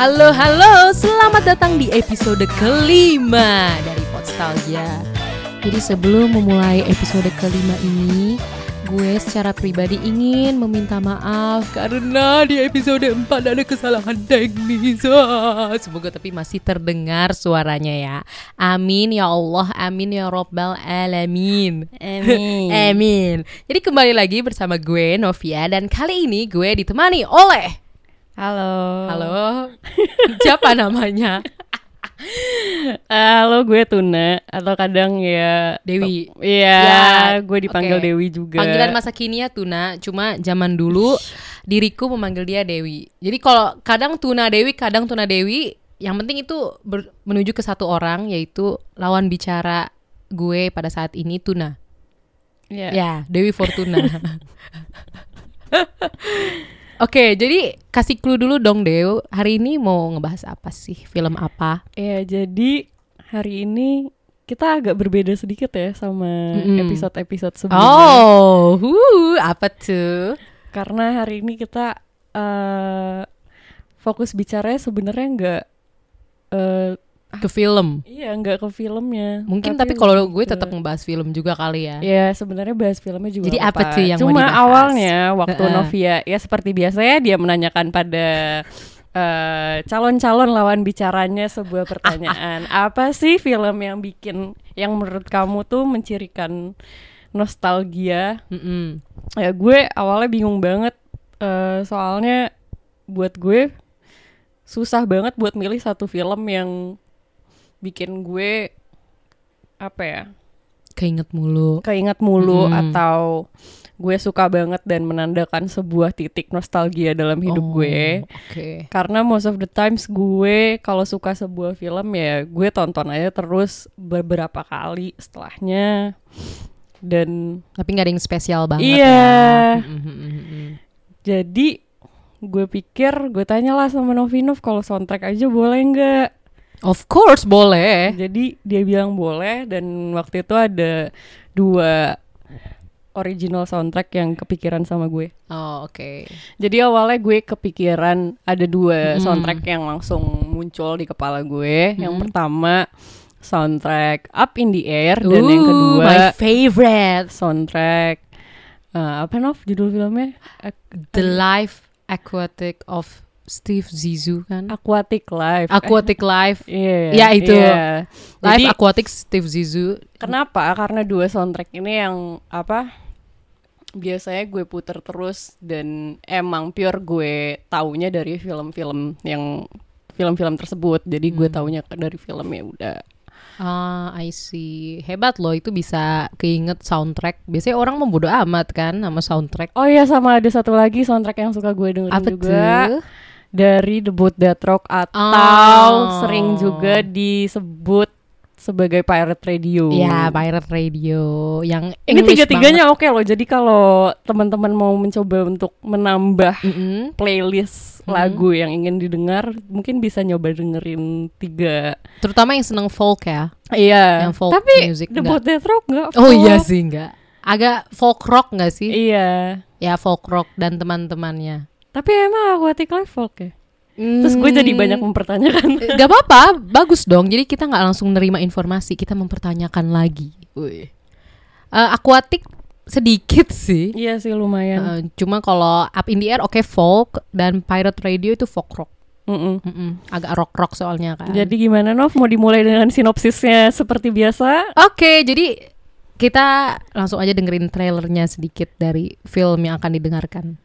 Halo, halo, selamat datang di episode kelima dari Podstalgia. Jadi sebelum memulai episode kelima ini, gue secara pribadi ingin meminta maaf karena di episode 4 ada kesalahan teknis. Ah, Semoga tapi masih terdengar suaranya ya. Amin ya Allah, amin ya Robbal Alamin. Amin. Amin. Jadi kembali lagi bersama gue Novia dan kali ini gue ditemani oleh Halo. Halo. Siapa namanya? Halo, gue Tuna atau kadang ya Dewi. Iya, Ya, gue dipanggil oke. Dewi juga. Panggilan masa kini ya Tuna, cuma zaman dulu diriku memanggil dia Dewi. Jadi kalau kadang Tuna Dewi, kadang Tuna Dewi, yang penting itu ber- menuju ke satu orang yaitu lawan bicara gue pada saat ini Tuna. Iya. Ya, Dewi Fortuna. Oke, jadi kasih clue dulu dong Dew. Hari ini mau ngebahas apa sih? Film apa? Iya, jadi hari ini kita agak berbeda sedikit ya sama Mm-mm. episode-episode sebelumnya. Oh, huh, apa tuh? Karena hari ini kita eh fokus bicaranya sebenarnya nggak eh Ke film. iya nggak ke filmnya. Mungkin tapi, kalau lebih gue tetap ngebahas film juga kali ya. Ya sebenarnya bahas filmnya juga Jadi apa tuh yang mau Cuma dibahas? awalnya waktu Heeh. Novia ya seperti biasanya dia menanyakan pada eh, calon-calon lawan bicaranya sebuah pertanyaan. apa sih film yang bikin yang menurut kamu tuh mencirikan nostalgia? Mm-mm. Ya gue awalnya bingung banget eh, soalnya buat gue susah banget buat milih satu film yang bikin gue apa ya? Keinget mulu. keinget mulu Mm. atau gue suka banget dan menandakan sebuah titik nostalgia dalam hidup Oh, gue. Oke. Karena most of the times gue kalau suka sebuah film ya gue tonton aja terus beberapa kali setelahnya. Dan Tapi nggak ada yang spesial banget Iya. ya. Mm, mm, mm, mm. jadi gue pikir gue tanyalah sama Novinov kalau soundtrack aja boleh nggak? Of course boleh. Jadi dia bilang boleh dan waktu itu ada dua original soundtrack yang kepikiran sama gue. Oh, oke. Jadi awalnya gue kepikiran ada dua Mm. soundtrack yang langsung muncul di kepala gue. Yang Mm. pertama soundtrack Up in the Air dan yang Ooh, kedua my favorite. soundtrack eh, apa Nov judul filmnya? The Life Aquatic of Steve Zissou kan? Aquatic Life. Aquatic Life. Iya. Ya, itu. iya. Life Jadi Aquatic Steve Zissou. kenapa? Karena dua soundtrack ini yang apa? Biasanya gue puter terus dan emang pure gue taunya dari film-film yang film-film tersebut. Jadi gue Hmm. taunya dari film ya udah. Ah, I see. Hebat loh itu bisa keinget soundtrack. Biasanya orang membodo amat kan sama soundtrack. Oh iya sama ada satu lagi soundtrack yang suka gue dengerin Apa juga tuh? Dari The Boat That Rock atau Oh. sering juga disebut sebagai pirate radio. Ya, Pirate Radio yang Ini tiga-tiganya oke loh. Jadi kalau teman-teman mau mencoba untuk menambah banget. Mm-mm. playlist Hmm. lagu yang ingin didengar, mungkin bisa nyoba dengerin tiga. Terutama yang seneng folk ya. Iya. Yang folk Tapi music The enggak. Boat That Rock enggak Oh iya sih enggak. Agak folk rock enggak sih? Iya. Ya folk rock dan teman-temannya. Tapi emang Aquatic Life folk ya. Terus gue jadi banyak mempertanyakan. Eh, Gak apa-apa, bagus dong. Jadi kita nggak langsung nerima informasi, kita mempertanyakan lagi. Wih. Eh, aquatic sedikit sih. Iya sih lumayan. Eh, cuma kalau Up in the Air oke folk dan Pirate Radio itu folk rock. Mm-mm. Mm-mm, agak rock rock soalnya kan. Jadi gimana Nov? Mau dimulai dengan sinopsisnya seperti biasa? Oke, jadi kita langsung aja dengerin trailernya sedikit dari film yang akan didengarkan.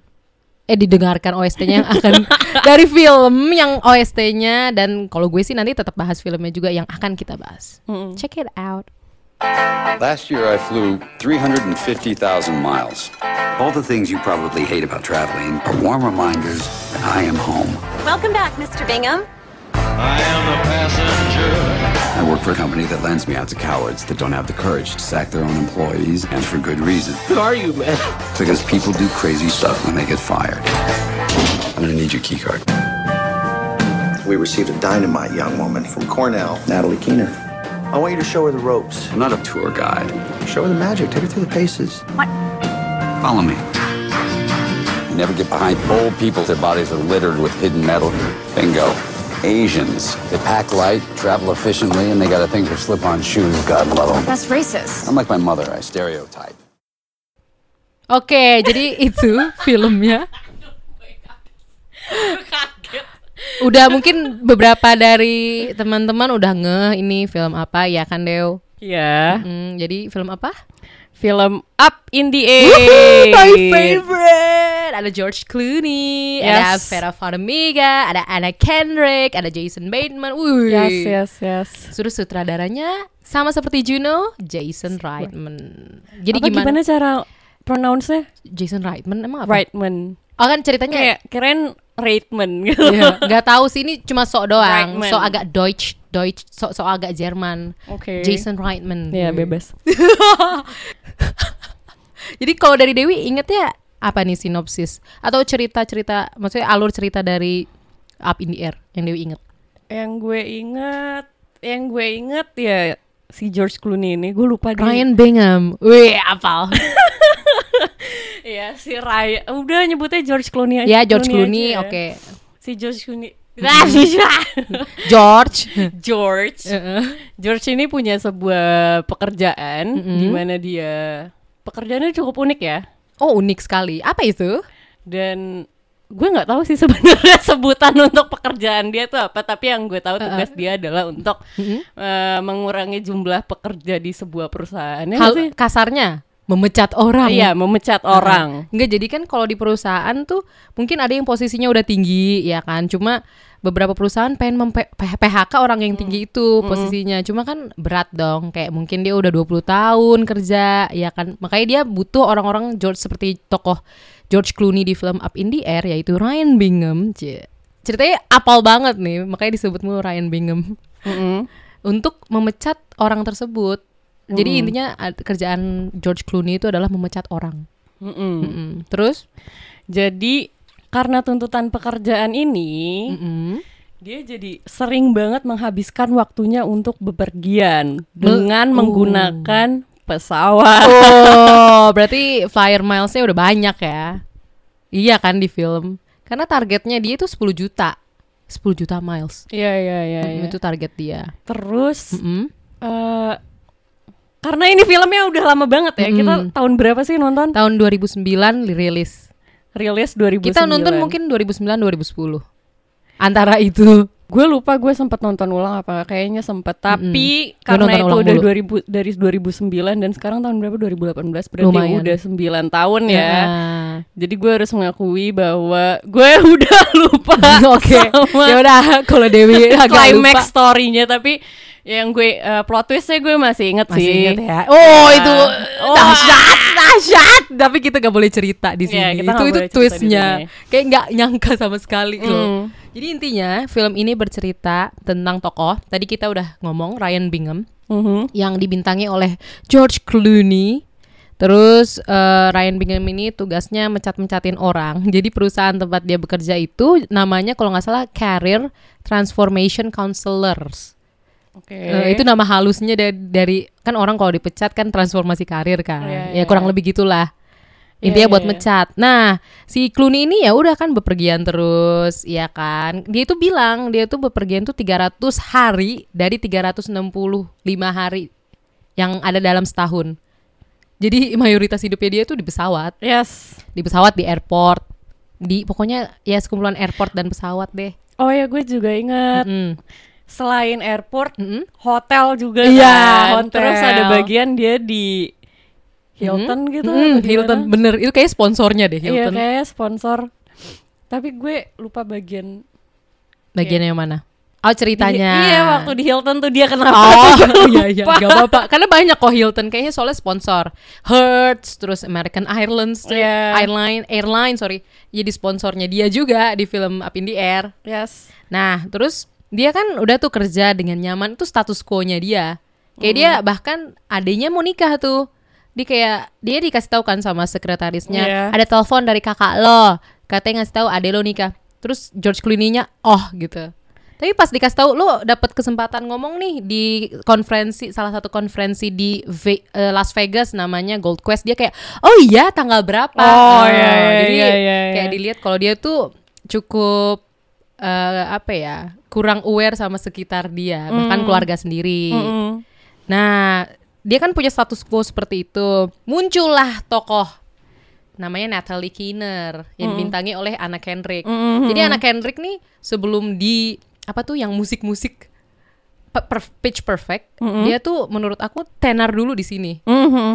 Eh didengarkan OST-nya yang akan dari film yang OST-nya dan kalau gue sih nanti tetap bahas filmnya juga yang akan kita bahas. Mm-mm. Check it out. Last year I flew 350,000 miles. All the things you probably hate about traveling are warm reminders that I am home. Welcome back, Mr. Bingham. I am the passenger. I work for a company that lends me out to cowards that don't have the courage to sack their own employees, and for good reason. Who are you, man? Because people do crazy stuff when they get fired. I'm gonna need your key card. We received a dynamite young woman from Cornell, Natalie Keener. I want you to show her the ropes. I'm not a tour guide. Show her the magic. Take her through the paces. What? Follow me. You never get behind old people. Their bodies are littered with hidden metal. Bingo. Asians. They pack light, travel efficiently, and they got a thing for slip-on shoes. God love them. That's racist. I'm like my mother. I stereotype. Oke, jadi itu filmnya. Udah mungkin beberapa dari teman-teman udah ngeh ini film apa ya kan Deo? Iya. Hmm, jadi film apa? Film Up in the Air. My favorite. Ada George Clooney, ada Yes. Vera Farmiga, ada Anna Kendrick, ada Jason Bateman. Wih. Yes, yes, yes. Terus sutradaranya sama seperti Juno, Jason Reitman. Jadi Apa gimana? gimana cara pronounce-nya? Jason Reitman emang apa? Reitman. Oh kan ceritanya Kayak keren Reitman gitu. Iya, nggak tahu sih ini cuma sok doang, Reitman. sok agak Deutsch, Deutsch, sok sok agak Jerman. Oke. Jason Reitman. Ya Wih. bebas. Jadi kalau dari Dewi ingetnya apa nih sinopsis atau cerita-cerita, maksudnya alur cerita dari Up in the Air yang Dewi inget? yang gue inget, yang gue inget ya si George Clooney ini. Gue lupa dia. Ryan Bingham. Wih, apal. Iya si Ryan. Udah nyebutnya George Clooney aja. ya George Clooney, ya. oke. Si George Clooney. George. George. George ini punya sebuah pekerjaan di mana dia pekerjaannya cukup unik ya. Oh unik sekali. Apa itu? Dan gue nggak tahu sih sebenarnya sebutan untuk pekerjaan dia tuh apa. Tapi yang gue tahu tugas dia adalah untuk eh, mengurangi jumlah pekerja di sebuah perusahaan. Ya Hal sih? kasarnya memecat orang. Iya, memecat orang. Enggak jadi kan kalau di perusahaan tuh mungkin ada yang posisinya udah tinggi ya kan. Cuma beberapa perusahaan pengen mempe- PHK orang yang tinggi itu posisinya. Cuma kan berat dong. Kayak mungkin dia udah 20 tahun kerja ya kan. Makanya dia butuh orang-orang George seperti tokoh George Clooney di film Up in the Air yaitu Ryan Bingham. Ceritanya apal banget nih, makanya disebut mulu Ryan Bingham. Mm-mm. Untuk memecat orang tersebut. Jadi intinya ad- kerjaan George Clooney itu adalah memecat orang. Mm-mm. Mm-mm. Terus Jadi karena tuntutan pekerjaan ini, Mm-mm. dia jadi sering banget menghabiskan waktunya untuk bepergian dengan menggunakan pesawat. Oh, berarti flyer milesnya udah banyak ya? Iya kan di film? Karena targetnya dia itu 10 juta, 10 juta miles. Iya iya iya. Mm, iya. Itu target dia. Terus Mm-mm. eh, karena ini filmnya udah lama banget ya. Kita Mm-mm. tahun berapa sih nonton? Tahun 2009 dirilis. Rilis 2009. Kita nonton mungkin 2009 2010. Antara itu. gue lupa gue sempat nonton ulang apa kayaknya sempet tapi Gua karena itu udah mulu. 2000 dari 2009 dan sekarang tahun berapa 2018 berarti Lumayan. udah 9 tahun ya Nah. jadi gue harus mengakui bahwa gue udah lupa Oke. sama Ya udah kalau Dewi agak climax lupa. story-nya tapi yang gue eh, plot twistnya gue masih inget Masih sih ingat ya. Oh, itu Oh. dahsyat, dahsyat. Tapi kita nggak boleh cerita di Iya, sini. kita itu itu twistnya. Kayak nggak nyangka sama sekali loh. Hmm. Jadi intinya film ini bercerita tentang tokoh. Tadi kita udah ngomong Ryan Bingham Mhm. yang dibintangi oleh George Clooney. Terus eh, Ryan Bingham ini tugasnya mencat-mencatin orang. Jadi perusahaan tempat dia bekerja itu namanya kalau nggak salah Career Transformation Counselors. Oke Eh, itu nama halusnya dari, dari kan orang kalau dipecat kan transformasi karir kan. Iya, ya iya. kurang lebih gitulah. Intinya iya, buat iya. mecat. Nah, si Clooney ini ya udah kan bepergian terus, ya kan. Dia itu bilang dia tuh bepergian tuh 300 hari dari 365 hari yang ada dalam setahun. Jadi mayoritas hidupnya dia tuh di pesawat, yes di pesawat di airport. Di pokoknya ya sekumpulan airport dan pesawat deh. oh ya gue juga inget Mm. Selain airport Mm-mm. hotel juga Iya, kan. hotel. Terus ada bagian dia di Hilton gitu. Mm, apa gimana? Hilton bener itu kayak sponsornya deh Iya Hilton. kayak sponsor. Tapi gue lupa bagian Bagian yang mana? Oh ceritanya. Di- iya waktu di Hilton tuh dia kenapa? Oh iya iya gak apa-apa Karena banyak kok Hilton Kayaknya soalnya sponsor Hertz Terus American Airlines Iya. Airline Airline sorry Jadi sponsornya dia juga Di film Up in the Air Yes. Nah terus Dia kan udah tuh kerja dengan nyaman Itu status quo-nya dia. Kayak dia bahkan Adanya mau nikah tuh. Dia kayak Dia dikasih tahu kan sama sekretarisnya Iya. Ada telepon dari kakak lo Katanya ngasih tahu ade lo nikah. Terus George Clooney-nya Oh gitu. Tapi pas dikasih tahu lo dapat kesempatan ngomong nih di konferensi salah satu konferensi di Ve- eh, Las Vegas namanya Gold Quest. Dia kayak oh iya tanggal berapa? Oh, iya, iya, jadi iya, iya, kayak iya. dilihat kalau dia tuh cukup eh, apa ya kurang aware sama sekitar dia bahkan keluarga sendiri. Nah dia kan punya status quo seperti itu. Muncullah tokoh namanya Natalie Kinner yang dibintangi oleh Anna Kendrick. Jadi Anna Kendrick nih sebelum di apa tuh yang musik-musik per- pitch perfect, dia tuh menurut aku tenar dulu di sini.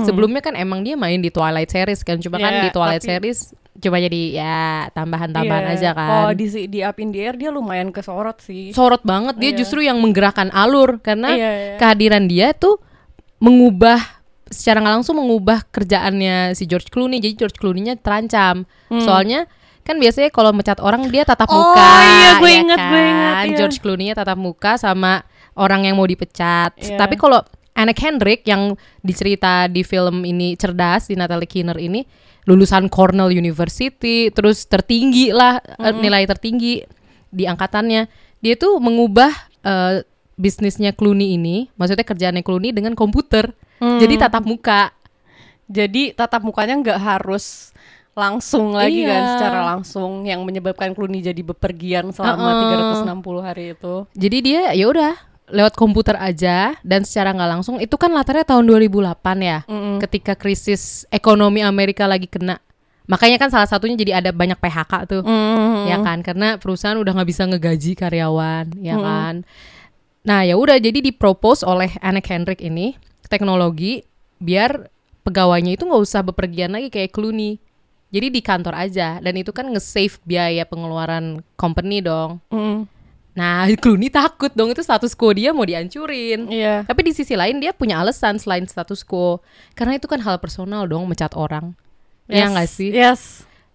Sebelumnya kan emang dia main di Twilight series kan, cuma kan Ya, di Twilight tapi- series cuma jadi ya tambahan-tambahan Iya. aja kan. Kalau di di Up in the Air dia lumayan kesorot sih. sorot banget dia Iya. justru yang menggerakkan alur karena Iya, iya. kehadiran dia tuh mengubah secara nggak langsung mengubah kerjaannya si George Clooney jadi George Clooney-nya terancam soalnya kan biasanya kalau mecat orang dia tatap Hmm. Oh, muka iya, gue ya ingat, gue ingat, kan? iya. George Clooney-nya tatap muka sama orang yang mau dipecat Iya. tapi kalau Anna Kendrick yang dicerita di film ini cerdas di Natalie Kinner ini lulusan Cornell University terus tertinggi lah eh, nilai tertinggi di angkatannya dia tuh mengubah eh, bisnisnya Clooney ini maksudnya kerjaannya Clooney dengan komputer jadi tatap muka Jadi tatap mukanya nggak harus langsung lagi kan Iya. secara langsung yang menyebabkan Clooney jadi bepergian selama Uh-uh. 360 hari itu. jadi dia ya udah lewat komputer aja dan secara nggak langsung itu kan latarnya tahun 2008 ya ketika krisis ekonomi Amerika lagi kena. Makanya kan salah satunya jadi ada banyak PHK tuh. Ya kan karena perusahaan udah nggak bisa ngegaji karyawan ya kan. Nah ya udah jadi dipropose oleh Anna Kendrick ini teknologi biar pegawainya itu nggak usah bepergian lagi kayak Clooney. Jadi di kantor aja dan itu kan nge-save biaya pengeluaran company dong. Mm. Nah, Clooney takut dong itu status quo dia mau dihancurin. Iya. Tapi di sisi lain dia punya alasan selain status quo. Karena itu kan hal personal dong mecat orang. Iya Yes. nggak sih? Yes.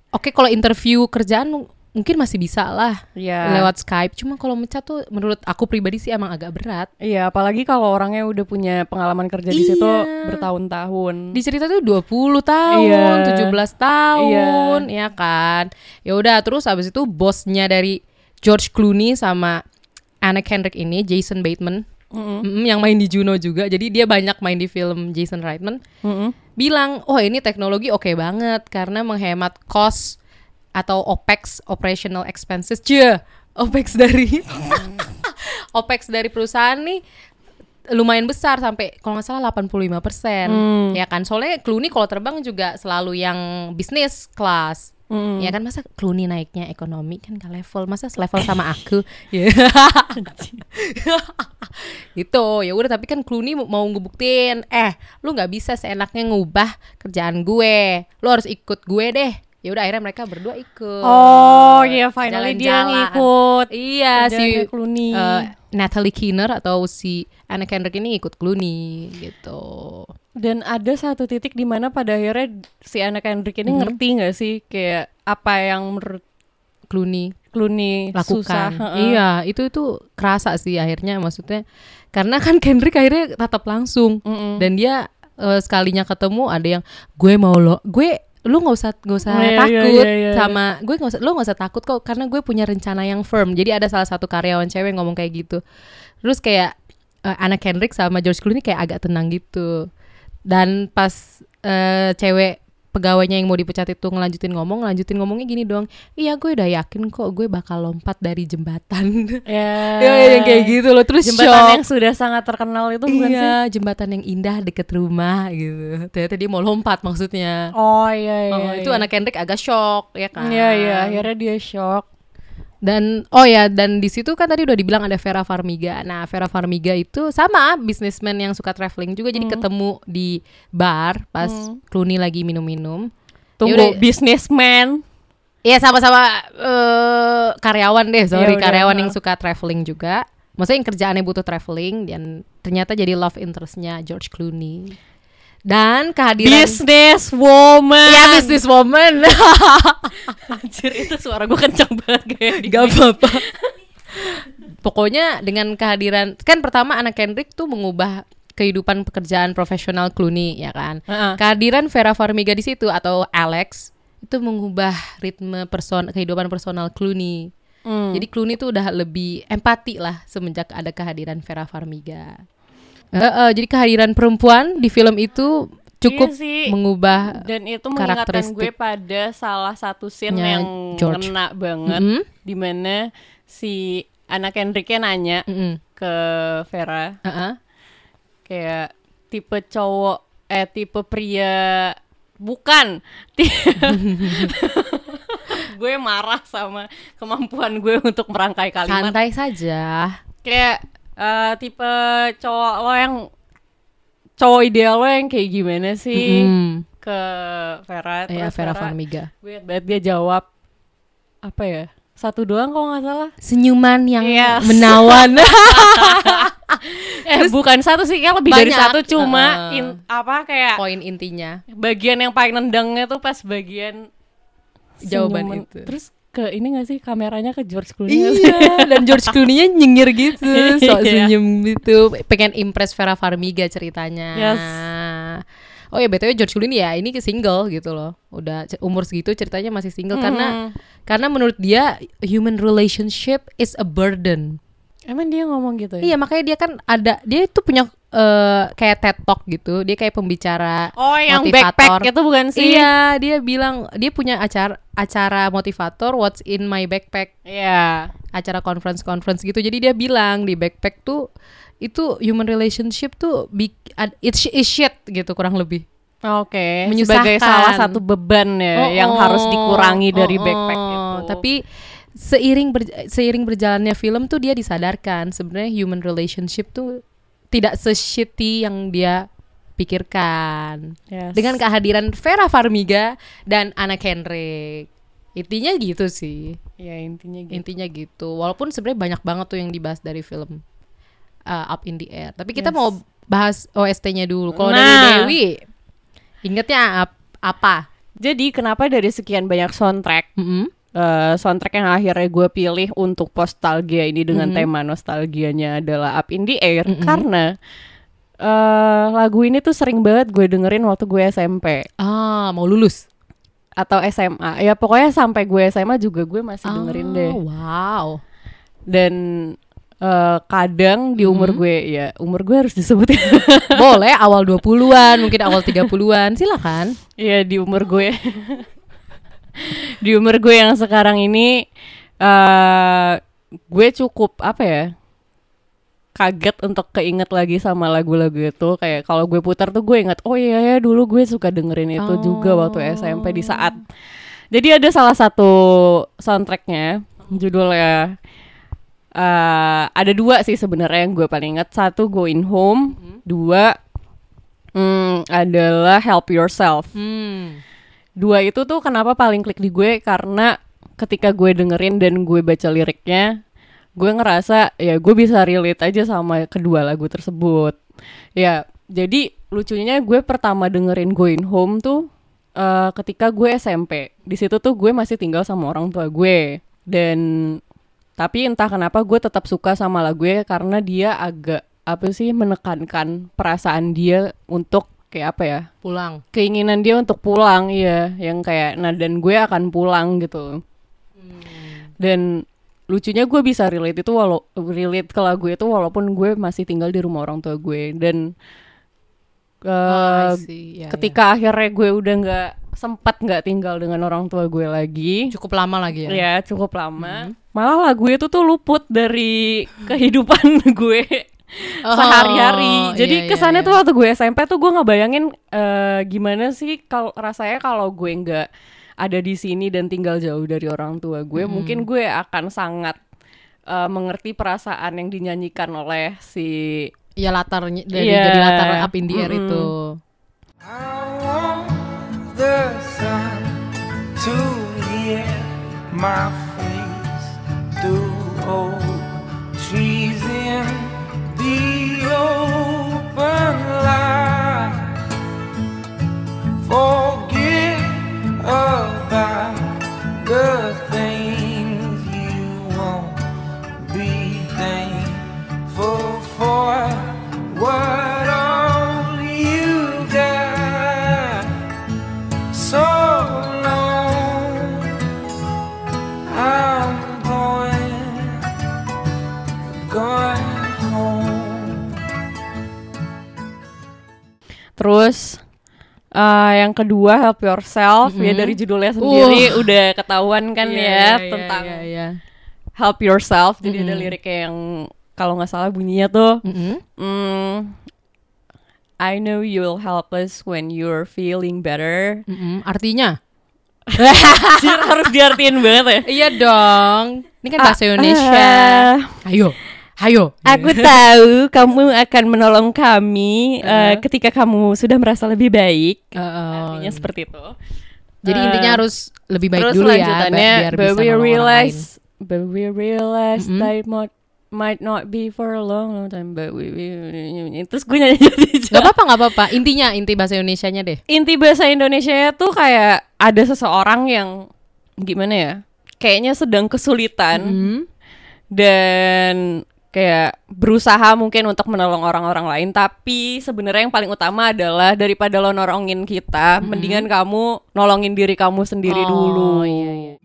Oke, kalau interview kerjaan mu- mungkin masih bisa lah Iya. lewat Skype. Cuma kalau mecat tuh menurut aku pribadi sih emang agak berat. Iya, apalagi kalau orangnya udah punya pengalaman kerja di situ Iya. bertahun-tahun. Di cerita tuh 20 tahun, Iya. 17 tahun, ya kan. Ya udah terus abis itu bosnya dari George Clooney sama Anna Kendrick ini Jason Bateman. Mm-mm, yang main di Juno juga. Jadi dia banyak main di film Jason Reitman. Bilang, "Oh, ini teknologi oke banget karena menghemat cost atau OPEX operational expenses." Cie, OPEX dari OPEX dari perusahaan nih lumayan besar sampai kalau nggak salah 85% ya kan? Soalnya Clooney kalau terbang juga selalu yang bisnis kelas ya kan masa Clooney naiknya ekonomi kan ke level masa level sama aku ya gitu ya udah tapi kan Clooney mau ngebuktiin eh lu nggak bisa seenaknya ngubah kerjaan gue lu harus ikut gue deh ya udah akhirnya mereka berdua ikut Oh, iya finally dia Jalan-jalan. ngikut. Iya si Clooney. eh, Natalie Kinner atau si Anna Kendrick ini ikut Clooney gitu. Dan ada satu titik di mana pada akhirnya si anak Kendrick ini ngerti nggak sih kayak apa yang menurut Clooney Clooney susah. lakukan. heeh. Iya, itu itu kerasa sih akhirnya maksudnya karena kan Kendrick akhirnya tatap langsung dan dia eh, sekalinya ketemu ada yang gue mau lo gue lu nggak usah nggak usah Oh, iya, iya, takut iya, iya. sama gue nggak usah lu nggak usah takut kok karena gue punya rencana yang firm. Jadi ada salah satu karyawan cewek ngomong kayak gitu. Terus kayak eh, Anna Kendrick sama George Clooney kayak agak tenang gitu. Dan pas eh, cewek pegawainya yang mau dipecat itu ngelanjutin ngomong ngelanjutin ngomongnya gini doang iya gue udah yakin kok gue bakal lompat dari jembatan Ya. ya yang kayak gitu loh terus Jembatan shock. yang sudah sangat terkenal itu bukan sih? iya jembatan yang indah deket rumah gitu ternyata dia mau lompat maksudnya Oh iya iya. Oh, itu anak Kendrick agak shock ya kan Iya iya, akhirnya dia shock. Dan oh ya dan di situ kan tadi udah dibilang ada Vera Farmiga nah Vera Farmiga itu sama bisnismen yang suka traveling juga Hmm. jadi ketemu di bar pas Clooney lagi minum-minum Tunggu, Yaudah. businessman. Iya sama-sama eh, karyawan deh, sorry Ya udah, karyawan ha. yang suka traveling juga. Maksudnya yang kerjaannya butuh traveling dan ternyata jadi love interestnya George Clooney. Dan kehadiran Business woman. ya business woman. Anjir itu suara gue kencang banget kayak Gak apa-apa. Pokoknya dengan kehadiran kan pertama anak Kendrick tuh mengubah kehidupan pekerjaan profesional Clooney ya kan. Heeh. Kehadiran Vera Farmiga di situ atau Alex itu mengubah ritme person kehidupan personal Clooney. Hmm. Jadi Clooney tuh udah lebih empati lah semenjak ada kehadiran Vera Farmiga. Eh, eh, jadi kehadiran perempuan di film itu cukup Iya sih. mengubah Dan itu mengingatkan gue pada salah satu scene Nya yang George. ngena banget Mhm. Di mana si anak Hendriknya nanya Mm-mm. ke Vera Heeh. kayak tipe cowok eh tipe pria bukan gue marah sama kemampuan gue untuk merangkai kalimat Santai saja. kayak eh, tipe cowok lo yang cowok ideal lo yang kayak gimana sih Mm-mm. ke Vera Iya, terus Vera Farmiga. gue banget dia jawab apa ya satu doang kalau nggak salah Senyuman yang Yes. menawan. eh bukan satu sih kayak lebih dari Banyak, satu cuma uh-uh. in- apa kayak Poin intinya. bagian yang paling nendangnya tuh pas bagian Jawaban senyuman. itu. terus ke ini gak sih kameranya ke George Clooney? Iya, dan George Clooney-nya nyengir gitu, sok Iya. senyum gitu, pengen impress Vera Farmiga ceritanya. Yes. Oh ya btw George Clooney ya ini ke single gitu loh, udah umur segitu ceritanya masih single karena karena menurut dia human relationship is a burden. Emang dia ngomong gitu ya Iya makanya dia kan ada dia itu punya eh, kayak TED Talk gitu, dia kayak pembicara oh yang motivator. backpack itu bukan sih Iya, dia bilang dia punya acara acara motivator What's in my backpack Iya. acara conference conference gitu jadi dia bilang di backpack tuh itu human relationship tuh big it's is shit gitu kurang lebih Oke, Menyusahkan. sebagai salah satu beban ya Oh, yang oh, harus dikurangi dari oh, backpack oh. itu. tapi seiring ber- seiring berjalannya film tuh dia disadarkan sebenarnya human relationship tuh tidak se-shitty yang dia pikirkan Yes. dengan kehadiran Vera Farmiga dan Anna Kendrick intinya gitu sih ya intinya gitu. intinya gitu walaupun sebenarnya banyak banget tuh yang dibahas dari film uh, Up in the Air tapi kita Yes. mau bahas OST-nya dulu kalau Nah. dari Dewi ingetnya ap- apa Jadi kenapa dari sekian banyak soundtrack Mm-mm. Eh, soundtrack yang akhirnya gue pilih untuk nostalgia ini dengan Mhm. tema nostalgianya adalah Up in the Air. Karena eh, lagu ini tuh sering banget gue dengerin waktu gue SMP ah mau lulus? Atau SMA ya pokoknya sampai gue SMA juga gue masih dengerin Ah, deh. wow. Dan eh, kadang di umur gue ya umur gue harus disebutin. Boleh awal 20-an mungkin awal 30-an silakan. Iya di umur gue di umur gue yang sekarang ini eh gue cukup apa ya kaget untuk keinget lagi sama lagu-lagu itu. Kayak kalau gue putar tuh gue inget oh iya ya dulu gue suka dengerin itu juga waktu SMP di saat. Jadi ada salah satu soundtracknya judulnya eh ada dua sih sebenarnya yang gue paling inget satu Going Home. Dua hmm, adalah Help Yourself. Hmm. Dua itu tuh kenapa paling klik di gue? Karena ketika gue dengerin dan gue baca liriknya gue ngerasa ya gue bisa relate aja sama kedua lagu tersebut. Ya jadi lucunya gue pertama dengerin Going Home tuh eh, ketika gue SMP di situ tuh gue masih tinggal sama orang tua gue. Dan tapi entah kenapa gue tetap suka sama lagunya karena dia agak apa sih menekankan perasaan dia untuk kayak apa ya? Pulang. Keinginan dia untuk pulang iya. Yang kayak nah dan gue akan pulang gitu. Dan lucunya gue bisa relate itu walau relate ke lagu itu walaupun gue masih tinggal di rumah orang tua gue. Dan eh, I see. Ya, ketika akhirnya gue udah nggak sempat nggak tinggal dengan orang tua gue lagi. Cukup lama lagi ya? Ya cukup lama. Malah lagu itu tuh luput dari kehidupan gue Oh, sehari-hari. Jadi iya, iya, kesannya iya. tuh waktu gue SMP tuh gue nggak bayangin eh, gimana sih kalau rasanya kalau gue nggak ada di sini dan tinggal jauh dari orang tua gue, mungkin gue akan sangat eh, mengerti perasaan yang dinyanyikan oleh si ya latarnya dari Iya. jadi latar up in the air Mm-mm. itu the sun to hear my face through old open light. Forget about the Terus eh, yang kedua Help Yourself ya dari judulnya sendiri udah ketahuan kan Iya, ya iya, iya, tentang iya, iya. help yourself. Jadi ada Mm-mm. liriknya yang kalau nggak salah bunyinya tuh, Mm-mm. mm, I know you'll help us when you're feeling better. Mm-mm. Artinya? Anjir, harus diartiin banget ya. Iya dong. Ini kan bahasa Indonesia. Ah, Ayo, ayo. Aku tahu kamu akan menolong kami eh, ketika kamu sudah merasa lebih baik. Uh-uh. Artinya seperti itu. Jadi Eh, intinya harus lebih baik Terus dulu ya, lanjutannya, biar but bisa we orang lain. realize, but we realize Mm-mm. that it might, might not be for a long, long time, but we, we terus gue nyanyi Gak apa-apa, gak apa-apa. Intinya, inti bahasa Indonesianya deh. inti bahasa Indonesia tuh kayak ada seseorang yang gimana ya, kayaknya sedang kesulitan Hmm. dan kayak berusaha mungkin untuk menolong orang-orang lain tapi sebenarnya yang paling utama adalah daripada lo nolongin kita mendingan kamu nolongin diri kamu sendiri Oh, dulu iya, iya.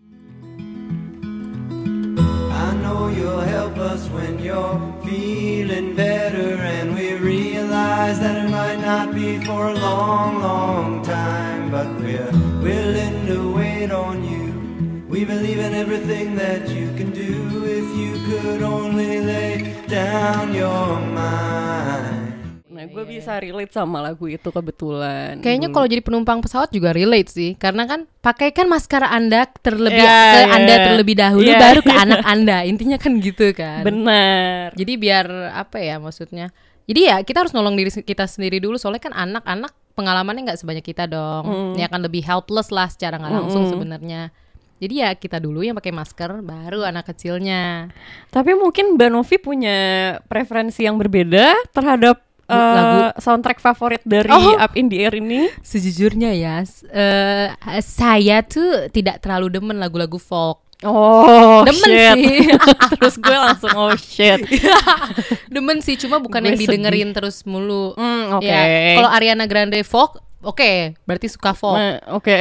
I know you'll help us when you're feeling better, and we realize that it might not be for a long, long time, but we're willing to wait on you. We believe in everything that you can do if you could only lay down your mind. Nah, gue bisa relate sama lagu itu kebetulan. Kayaknya dulu. kalau jadi penumpang pesawat juga relate sih, karena kan pakaikan maskara Anda terlebih Iya, ke iya. Anda terlebih dahulu, Iya, baru ke anak Anda. Intinya kan gitu kan. benar. Jadi biar apa ya maksudnya? Jadi ya kita harus nolong diri kita sendiri dulu soalnya kan anak-anak pengalamannya nggak sebanyak kita dong. Ya akan lebih helpless lah secara nggak langsung sebenarnya. Jadi ya kita dulu yang pakai masker, baru anak kecilnya. Tapi mungkin Mbak Novi punya preferensi yang berbeda terhadap eh, Lagu. soundtrack favorit dari Oh. Up in the Air ini. Sejujurnya ya, eh, saya tuh tidak terlalu demen lagu-lagu folk. Oh, Demen shit. sih. Terus gue langsung oh shit. demen sih, cuma bukan Gue yang didengerin terus mulu. Hmm, oke. Ya, kalau Ariana Grande folk, oke, berarti suka folk. Oke.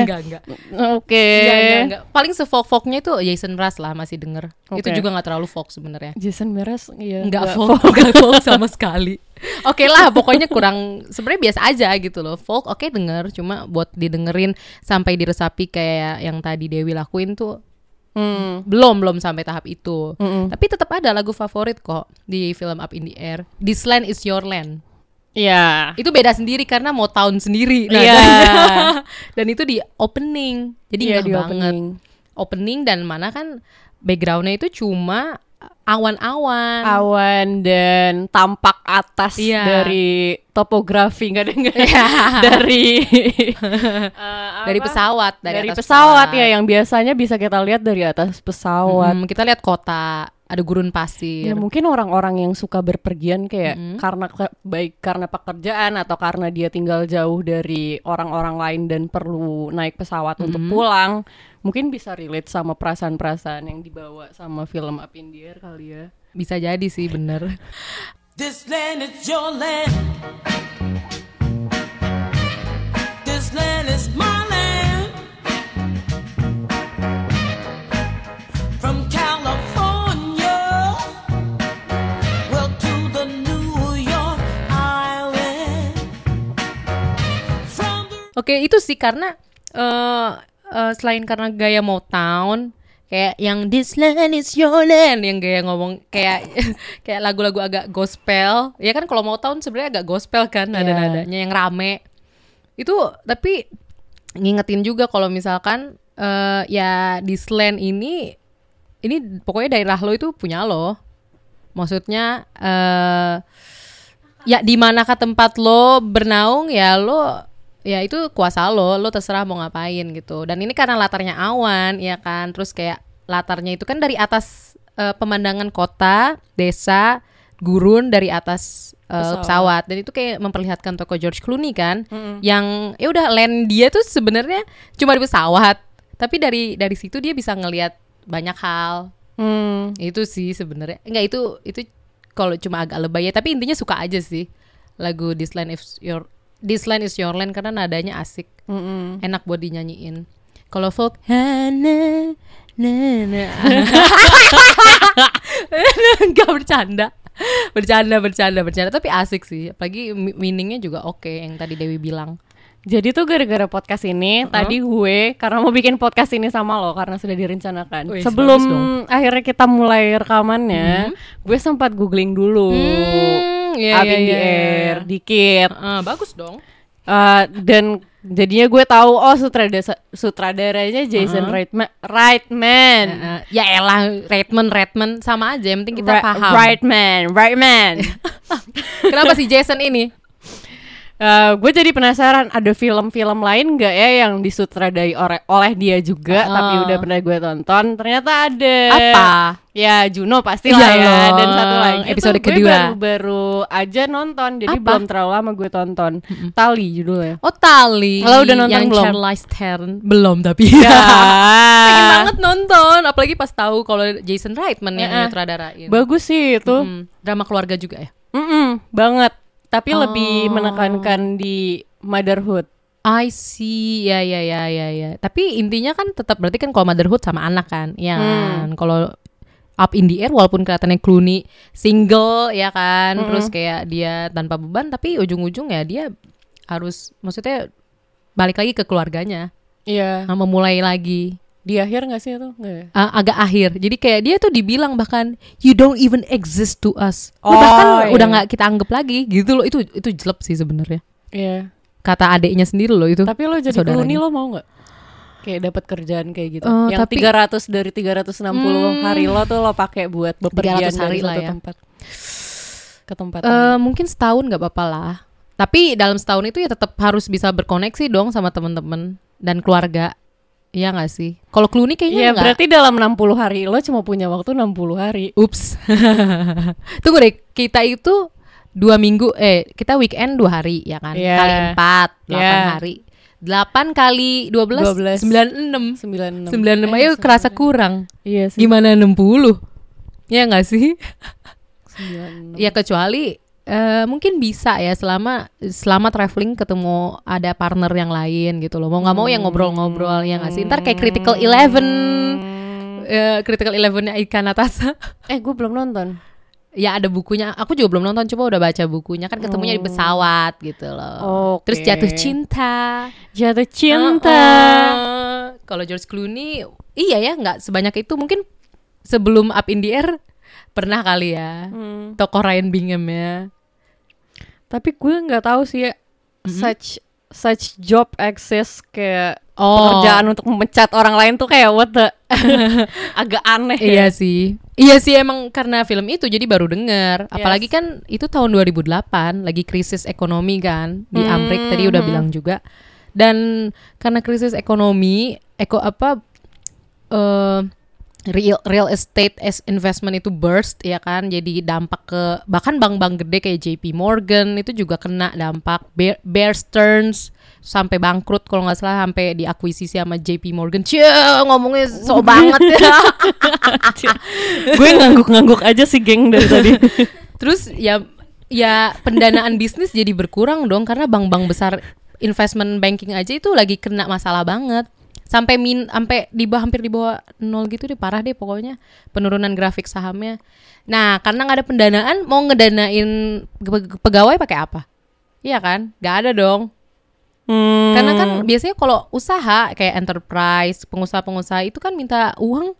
Enggak, enggak, enggak. Oke. Enggak, enggak, enggak. Paling se-folk-folknya itu Jason Mraz lah masih denger. Itu Oke. juga nggak terlalu folk sebenarnya. Jason Mraz iya. Enggak nggak folk, enggak folk sama sekali. Oke lah, pokoknya kurang sebenarnya biasa aja gitu loh. Folk oke denger, cuma buat didengerin sampai diresapi kayak yang tadi Dewi lakuin tuh Hmm. belum belum sampai tahap itu. Mm-mm. Tapi tetap ada lagu favorit kok di film Up in the Air. This Land is Your Land. Iya. Itu beda sendiri karena mau tahun sendiri. Nah, Iya. dan, dan itu di opening. Jadi ngeh di banget. opening. Opening dan mana kan backgroundnya itu cuma awan-awan. awan dan tampak atas Iya. dari topografi nggak ada nggak dari eh, dari pesawat, dari, dari, atas pesawat, ya yang biasanya bisa kita lihat dari atas pesawat. Hmm, kita lihat kota, ada gurun pasir. Ya mungkin orang-orang yang suka berpergian kayak karena ke- baik karena pekerjaan atau karena dia tinggal jauh dari orang-orang lain dan perlu naik pesawat untuk pulang, mungkin bisa relate sama perasaan-perasaan yang dibawa sama film Up in the Air kali ya. Bisa jadi sih bener. This land is your land. This land is my Oke, itu sih karena eh eh, selain karena gaya Motown kayak yang this land is your land yang gaya ngomong kayak kayak lagu-lagu agak gospel. Ya kan kalau Motown sebenarnya agak gospel kan Iya. nada-nadanya yang rame. Itu tapi ngingetin juga kalau misalkan eh ya this land ini ini pokoknya daerah lo itu punya lo. Maksudnya eh ya di manakah tempat lo bernaung ya lo ya itu kuasa lo lo terserah mau ngapain gitu. Dan ini karena latarnya awan ya kan. Terus kayak latarnya itu kan dari atas eh, pemandangan kota desa gurun dari atas eh, Pesawat. pesawat. dan itu kayak memperlihatkan toko George Clooney kan. Yang ya udah land dia tuh sebenarnya cuma di pesawat. Tapi dari dari situ dia bisa ngelihat banyak hal. Hmm. itu sih sebenarnya. Enggak itu itu kalau cuma agak lebay ya tapi intinya suka aja sih lagu This Land is Your This Land is Your Land karena nadanya asik. Mm-mm. enak buat dinyanyiin. Kalau folk Hana na na enggak bercanda. Bercanda bercanda bercanda. Tapi asik sih. Apalagi meaningnya juga oke yang tadi Dewi bilang. Jadi tuh gara-gara podcast ini, tadi gue karena mau bikin podcast ini sama lo karena sudah direncanakan. Wih, Sebelum akhirnya kita mulai rekamannya, gue sempat googling dulu. Hmm, iya, Up iya, in the iya, iya. air, dikit. Ah, bagus dong. Eh, dan jadinya gue tahu oh sutradara sutradaranya Jason Reitman. Reitman. Eh, ya elah Redman Redman sama aja yang penting kita Ra- paham. Reitman, Reitman. Kenapa si Jason ini? Eh, gue jadi penasaran ada film-film lain nggak ya yang disutradai oleh, oleh dia juga Ah. tapi udah pernah gue tonton? Ternyata ada. Apa? ya Juno pasti lah Iya ya. loh, dan satu lagi episode tuh gue kedua. baru-baru aja nonton jadi Apa? belum terlalu lama gue tonton. Tali judulnya. Oh Tali. Lo udah nonton yang belum? Charlize Theron. Belum tapi. Ya. Pengen banget nonton apalagi pas tahu kalau Jason Reitman yang Ya, nyutradarain bagus sih itu. Hmm, drama keluarga juga ya? Mm-mm, banget tapi Oh. lebih menekankan di motherhood. I see. Ya ya ya ya ya. Tapi intinya kan tetap berarti kan kalau motherhood sama anak kan? Ya kan? Kalau Up in the Air walaupun kelihatannya Clooney single ya kan? Terus kayak dia tanpa beban tapi ujung-ujungnya dia harus maksudnya balik lagi ke keluarganya. Iya. Nah, memulai lagi di akhir nggak sih itu nggak ya? Uh, agak akhir. Jadi kayak dia tuh dibilang bahkan you don't even exist to us. Lu Oh, bahkan iya. udah nggak kita anggap lagi gitu loh. Itu itu jelek sih sebenarnya. Iya. Kata adiknya sendiri loh itu. Tapi lo jadi. Clooney lo mau nggak? Kayak dapat kerjaan kayak gitu. Eh, yang tapi- 300 dari 360 hari lo tuh lo pakai buat bepergian 300 hari dari lah satu ya. tempat ke tempat Eh, lain. mungkin setahun nggak apa-apa lah. Tapi dalam setahun itu ya tetap harus bisa berkoneksi dong sama temen-temen dan keluarga. Iya nggak sih? Kalau Clooney kayaknya Iya, berarti dalam 60 hari lo cuma punya waktu 60 hari. Ups. Tunggu deh, kita itu dua minggu, eh kita weekend dua hari ya kan? Iya. Kali empat, delapan Iya. hari. Delapan kali dua belas, 12. sembilan enam. 96. Sembilan enam, Eh, ayo kerasa kurang. Iya sih. Gimana enam puluh? Ya nggak sih? 96. Ya kecuali eh, mungkin bisa ya selama selama traveling ketemu ada partner yang lain gitu loh. Mau nggak mau yang ngobrol-ngobrol ya nggak sih? Ntar kayak Critical Eleven, eh, Critical Elevennya Ika Natasa. Eh, gue belum nonton. ya ada bukunya. Aku juga belum nonton, coba udah baca bukunya kan ketemunya di pesawat gitu loh. Oke. Terus jatuh cinta. Jatuh cinta. Uh-uh. Kalau George Clooney, iya ya nggak sebanyak itu. Mungkin sebelum Up in the Air pernah kali ya. Hmm. Tokoh Ryan Bingham ya. Tapi gue nggak tahu sih ya such such job access kayak Oh. pekerjaan untuk memecat orang lain tuh kayak what the agak aneh ya. Iya sih. Iya sih emang karena film itu jadi baru. Apalagi Yes. kan itu tahun 2008 lagi krisis ekonomi kan di Hmm, Amrik tadi udah bilang juga. Dan karena krisis ekonomi, eko apa eh real real estate as investment itu burst ya kan. Jadi dampak ke bahkan bank-bank gede kayak JP Morgan itu juga kena dampak Bear, Bear Stearns sampai bangkrut kalau nggak salah sampai diakuisisi sama JP Morgan. Cie, ngomongnya so banget ya. gue ngangguk-ngangguk aja sih geng dari tadi Terus ya ya pendanaan bisnis jadi berkurang dong karena bank-bank besar investment banking aja itu lagi kena masalah banget. Sampai min sampai di bawah hampir di bawah nol gitu deh parah deh pokoknya penurunan grafik sahamnya. Nah, karena nggak ada pendanaan mau ngedanain pe- pegawai pakai apa? Iya kan? Gak ada dong. Hmm. Karena kan biasanya kalau usaha kayak enterprise, pengusaha-pengusaha itu kan minta uang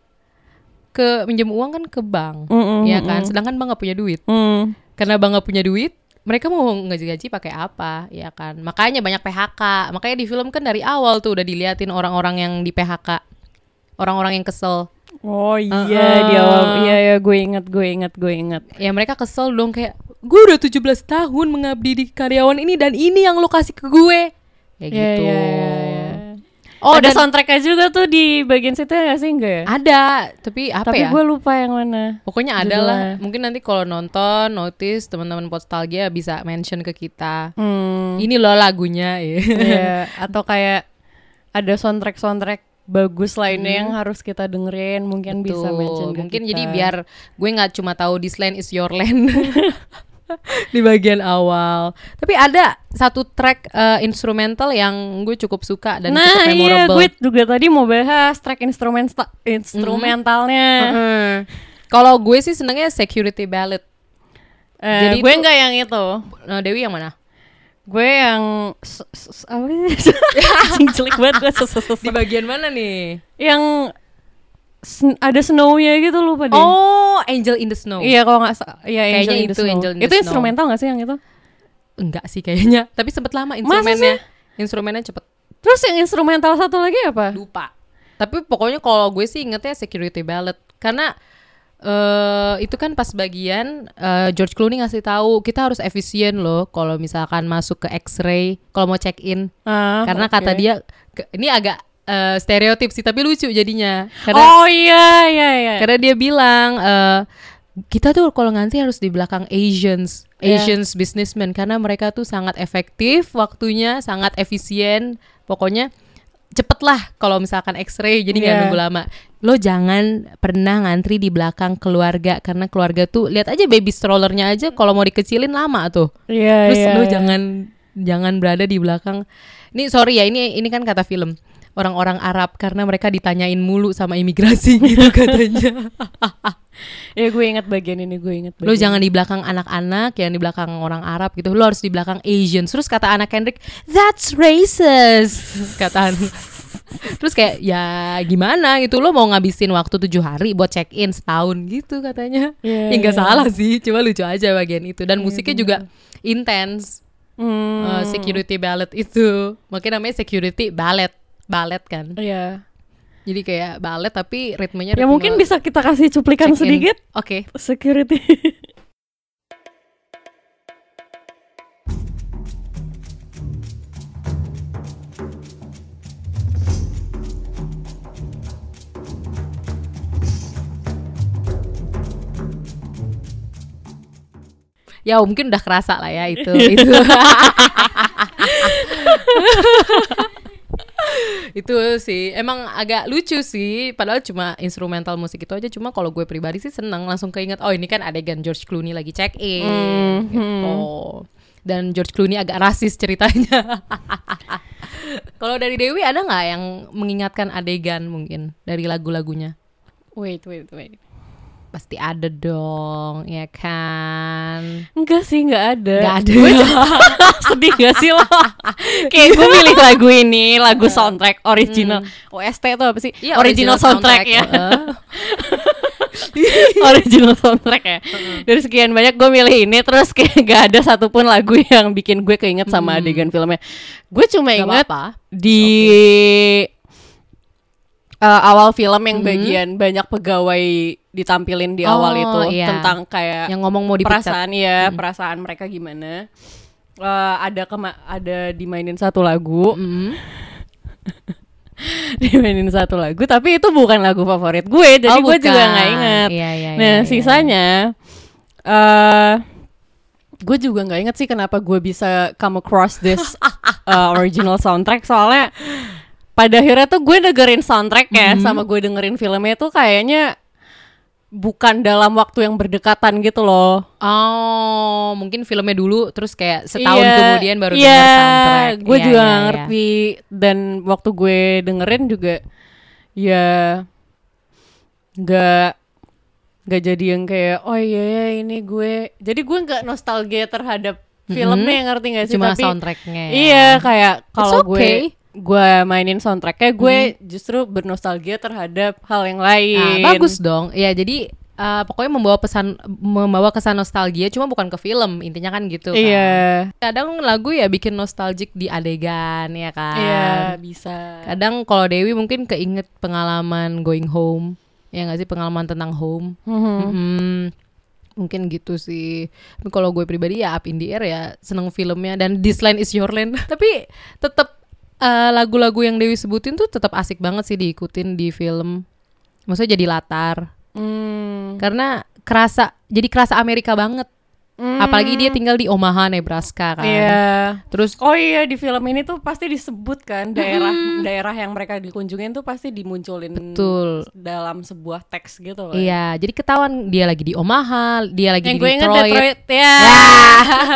ke minjem uang kan ke bank, Mm-mm, ya kan. Sedangkan bank nggak punya duit. Hmm. Karena bang nggak punya duit, mereka mau gaji-gaji pakai apa, ya kan? Makanya banyak PHK. Makanya di film kan dari awal tuh udah diliatin orang-orang yang di PHK, orang-orang yang kesel. Oh iya Uh-uh. di awal iya ya gue inget gue inget gue inget Ya mereka kesel dong kayak gue udah 17 tahun mengabdi di karyawan ini dan ini yang lo kasih ke gue. Ya Iya, gitu. iya, iya, iya. Oh ada soundtracknya juga tuh di bagian situ ya nggak sih enggak ya? Ada, tapi apa Tapi ya? gue lupa yang mana. Pokoknya ada lah. Mungkin nanti kalau nonton, notice teman-teman Postalgia bisa mention ke kita. Hmm. Ini loh lagunya ya. Iya, atau kayak ada soundtrack soundtrack bagus lainnya yang harus kita dengerin mungkin bisa Betul. mention ke Mungkin kita. jadi biar gue nggak cuma tahu this land is your land di bagian awal. Tapi ada satu track eh, instrumental yang gue cukup suka dan nah cukup iya memorable. gue juga tadi mau bahas track instrumen instrumentalnya Heeh. Kalau gue sih senengnya security ballad. Eh, Jadi gue nggak yang itu Nah, Dewi yang mana? Gue yang apa sih? Jelek banget gue Di bagian mana nih? yang sen- ada snow-nya gitu lupa deh. Oh, Angel in the Snow. Iya kalau nggak sa- iya Kayaknya Angel in the itu Snow. Angel in the Itu Snow. instrumental nggak sih yang itu? Enggak sih kayaknya, tapi sempet lama instrumennya. Instrumennya cepet Terus yang instrumental satu lagi apa? lupa. Tapi pokoknya kalau gue sih ingetnya Security Ballad karena eh itu kan pas bagian eh, George Clooney ngasih tahu kita harus efisien loh kalau misalkan masuk ke X-ray kalau mau check in Ah, karena oke. kata dia ke- ini agak eh, stereotip sih tapi lucu jadinya karena Oh iya iya iya. karena dia bilang eh, kita tuh kalau ngantri harus di belakang Asians, Iya. Asians businessmen karena mereka tuh sangat efektif waktunya, sangat efisien. Pokoknya cepet lah kalau misalkan X-ray jadi nggak Iya. nunggu lama. Lo jangan pernah ngantri di belakang keluarga karena keluarga tuh lihat aja baby strollernya aja kalau mau dikecilin lama tuh. Iya Terus iya. lo iya. jangan jangan berada di belakang. Ini sorry ya ini ini kan kata film orang-orang Arab karena mereka ditanyain mulu sama imigrasi gitu katanya. Ya gue ingat bagian ini gue ingat. Lo jangan di belakang anak-anak yang di belakang orang Arab gitu. Lo harus di belakang Asian. Terus kata anak Kendrick, "That's racist." Kata Terus kayak ya gimana gitu lo mau ngabisin waktu tujuh hari buat check in setahun gitu katanya. Iya, ya nggak iya. salah sih, cuma lucu aja bagian itu dan musiknya juga intens. Hmm, Uh, security ballet itu, makanya namanya security ballet, ballet kan. Iya. Jadi kayak ballet tapi ritmenya Ya mungkin bisa kita kasih cuplikan sedikit Oke. security. Ya mungkin udah kerasa lah ya itu itu. itu sih. Emang agak lucu sih. Padahal cuma instrumental musik itu aja. Cuma kalau gue pribadi sih seneng. Langsung keinget oh ini kan adegan George Clooney lagi check in. Gitu. Dan George Clooney agak rasis ceritanya. Kalau dari Dewi ada nggak yang mengingatkan adegan mungkin dari lagu-lagunya? Wait wait wait. Pasti ada dong ya kan Enggak sih, enggak ada. Nggak ada. Sedih gak sih lo? Kayak gue milih lagu ini, lagu soundtrack original. OST itu apa sih? Iya, original, soundtrack, ya. Heeh. original soundtrack ya. Dari sekian banyak gue milih ini, terus kayak gak ada satupun lagu yang bikin gue keinget sama adegan filmnya. Gue cuma inget apa-apa. di uh, awal film yang bagian banyak pegawai ditampilin di awal Oh, itu iya. tentang kayak yang ngomong mau perasaan ya perasaan mereka gimana Eh, ada kema ada dimainin satu lagu Mm. dimainin satu lagu tapi itu bukan lagu favorit gue jadi Oh, gue juga nggak inget Iya, iya, nah iya, iya. sisanya eh gue juga nggak inget sih kenapa gue bisa come across this uh, original soundtrack soalnya pada akhirnya tuh gue dengerin soundtrack ya Mm-hmm. sama gue dengerin filmnya tuh kayaknya bukan dalam waktu yang berdekatan gitu loh Oh, mungkin filmnya dulu terus kayak setahun Iya, kemudian baru iya, denger soundtrack. Gue Iya, juga nggak iya. ngerti dan waktu gue dengerin juga ya nggak nggak jadi yang kayak oh iya ya ini gue jadi gue nggak nostalgia terhadap filmnya ngerti gak sih Cuma tapi soundtracknya. ya. iya kayak kalau It's gue okay. Gue mainin soundtracknya gue justru bernostalgia terhadap hal yang lain bagus dong. Ya, jadi uh, pokoknya membawa pesan membawa kesan nostalgia cuma bukan ke film, intinya kan gitu kan. iya Kadang lagu ya bikin nostalgic di adegan ya kan. iya bisa Kadang kalau Dewi mungkin keinget pengalaman going home. Ya nggak sih pengalaman tentang home. Mm-mm. Mungkin gitu sih. Tapi kalau gue pribadi ya Up in the Air ya seneng filmnya dan This Land Is Your Land. Tapi tetap eh, lagu-lagu yang Dewi sebutin tuh tetap asik banget sih diikutin di film. Maksudnya jadi latar. Hmm. Karena kerasa jadi kerasa Amerika banget. Apalagi dia tinggal di Omaha, Nebraska kan. iya Terus Oh iya di film ini tuh pasti disebut kan daerah daerah yang mereka dikunjungin tuh pasti dimunculin Betul. dalam sebuah teks gitu loh. Iya, jadi ketahuan dia lagi di Omaha, dia lagi Yang di gue inget Detroit. Detroit ya.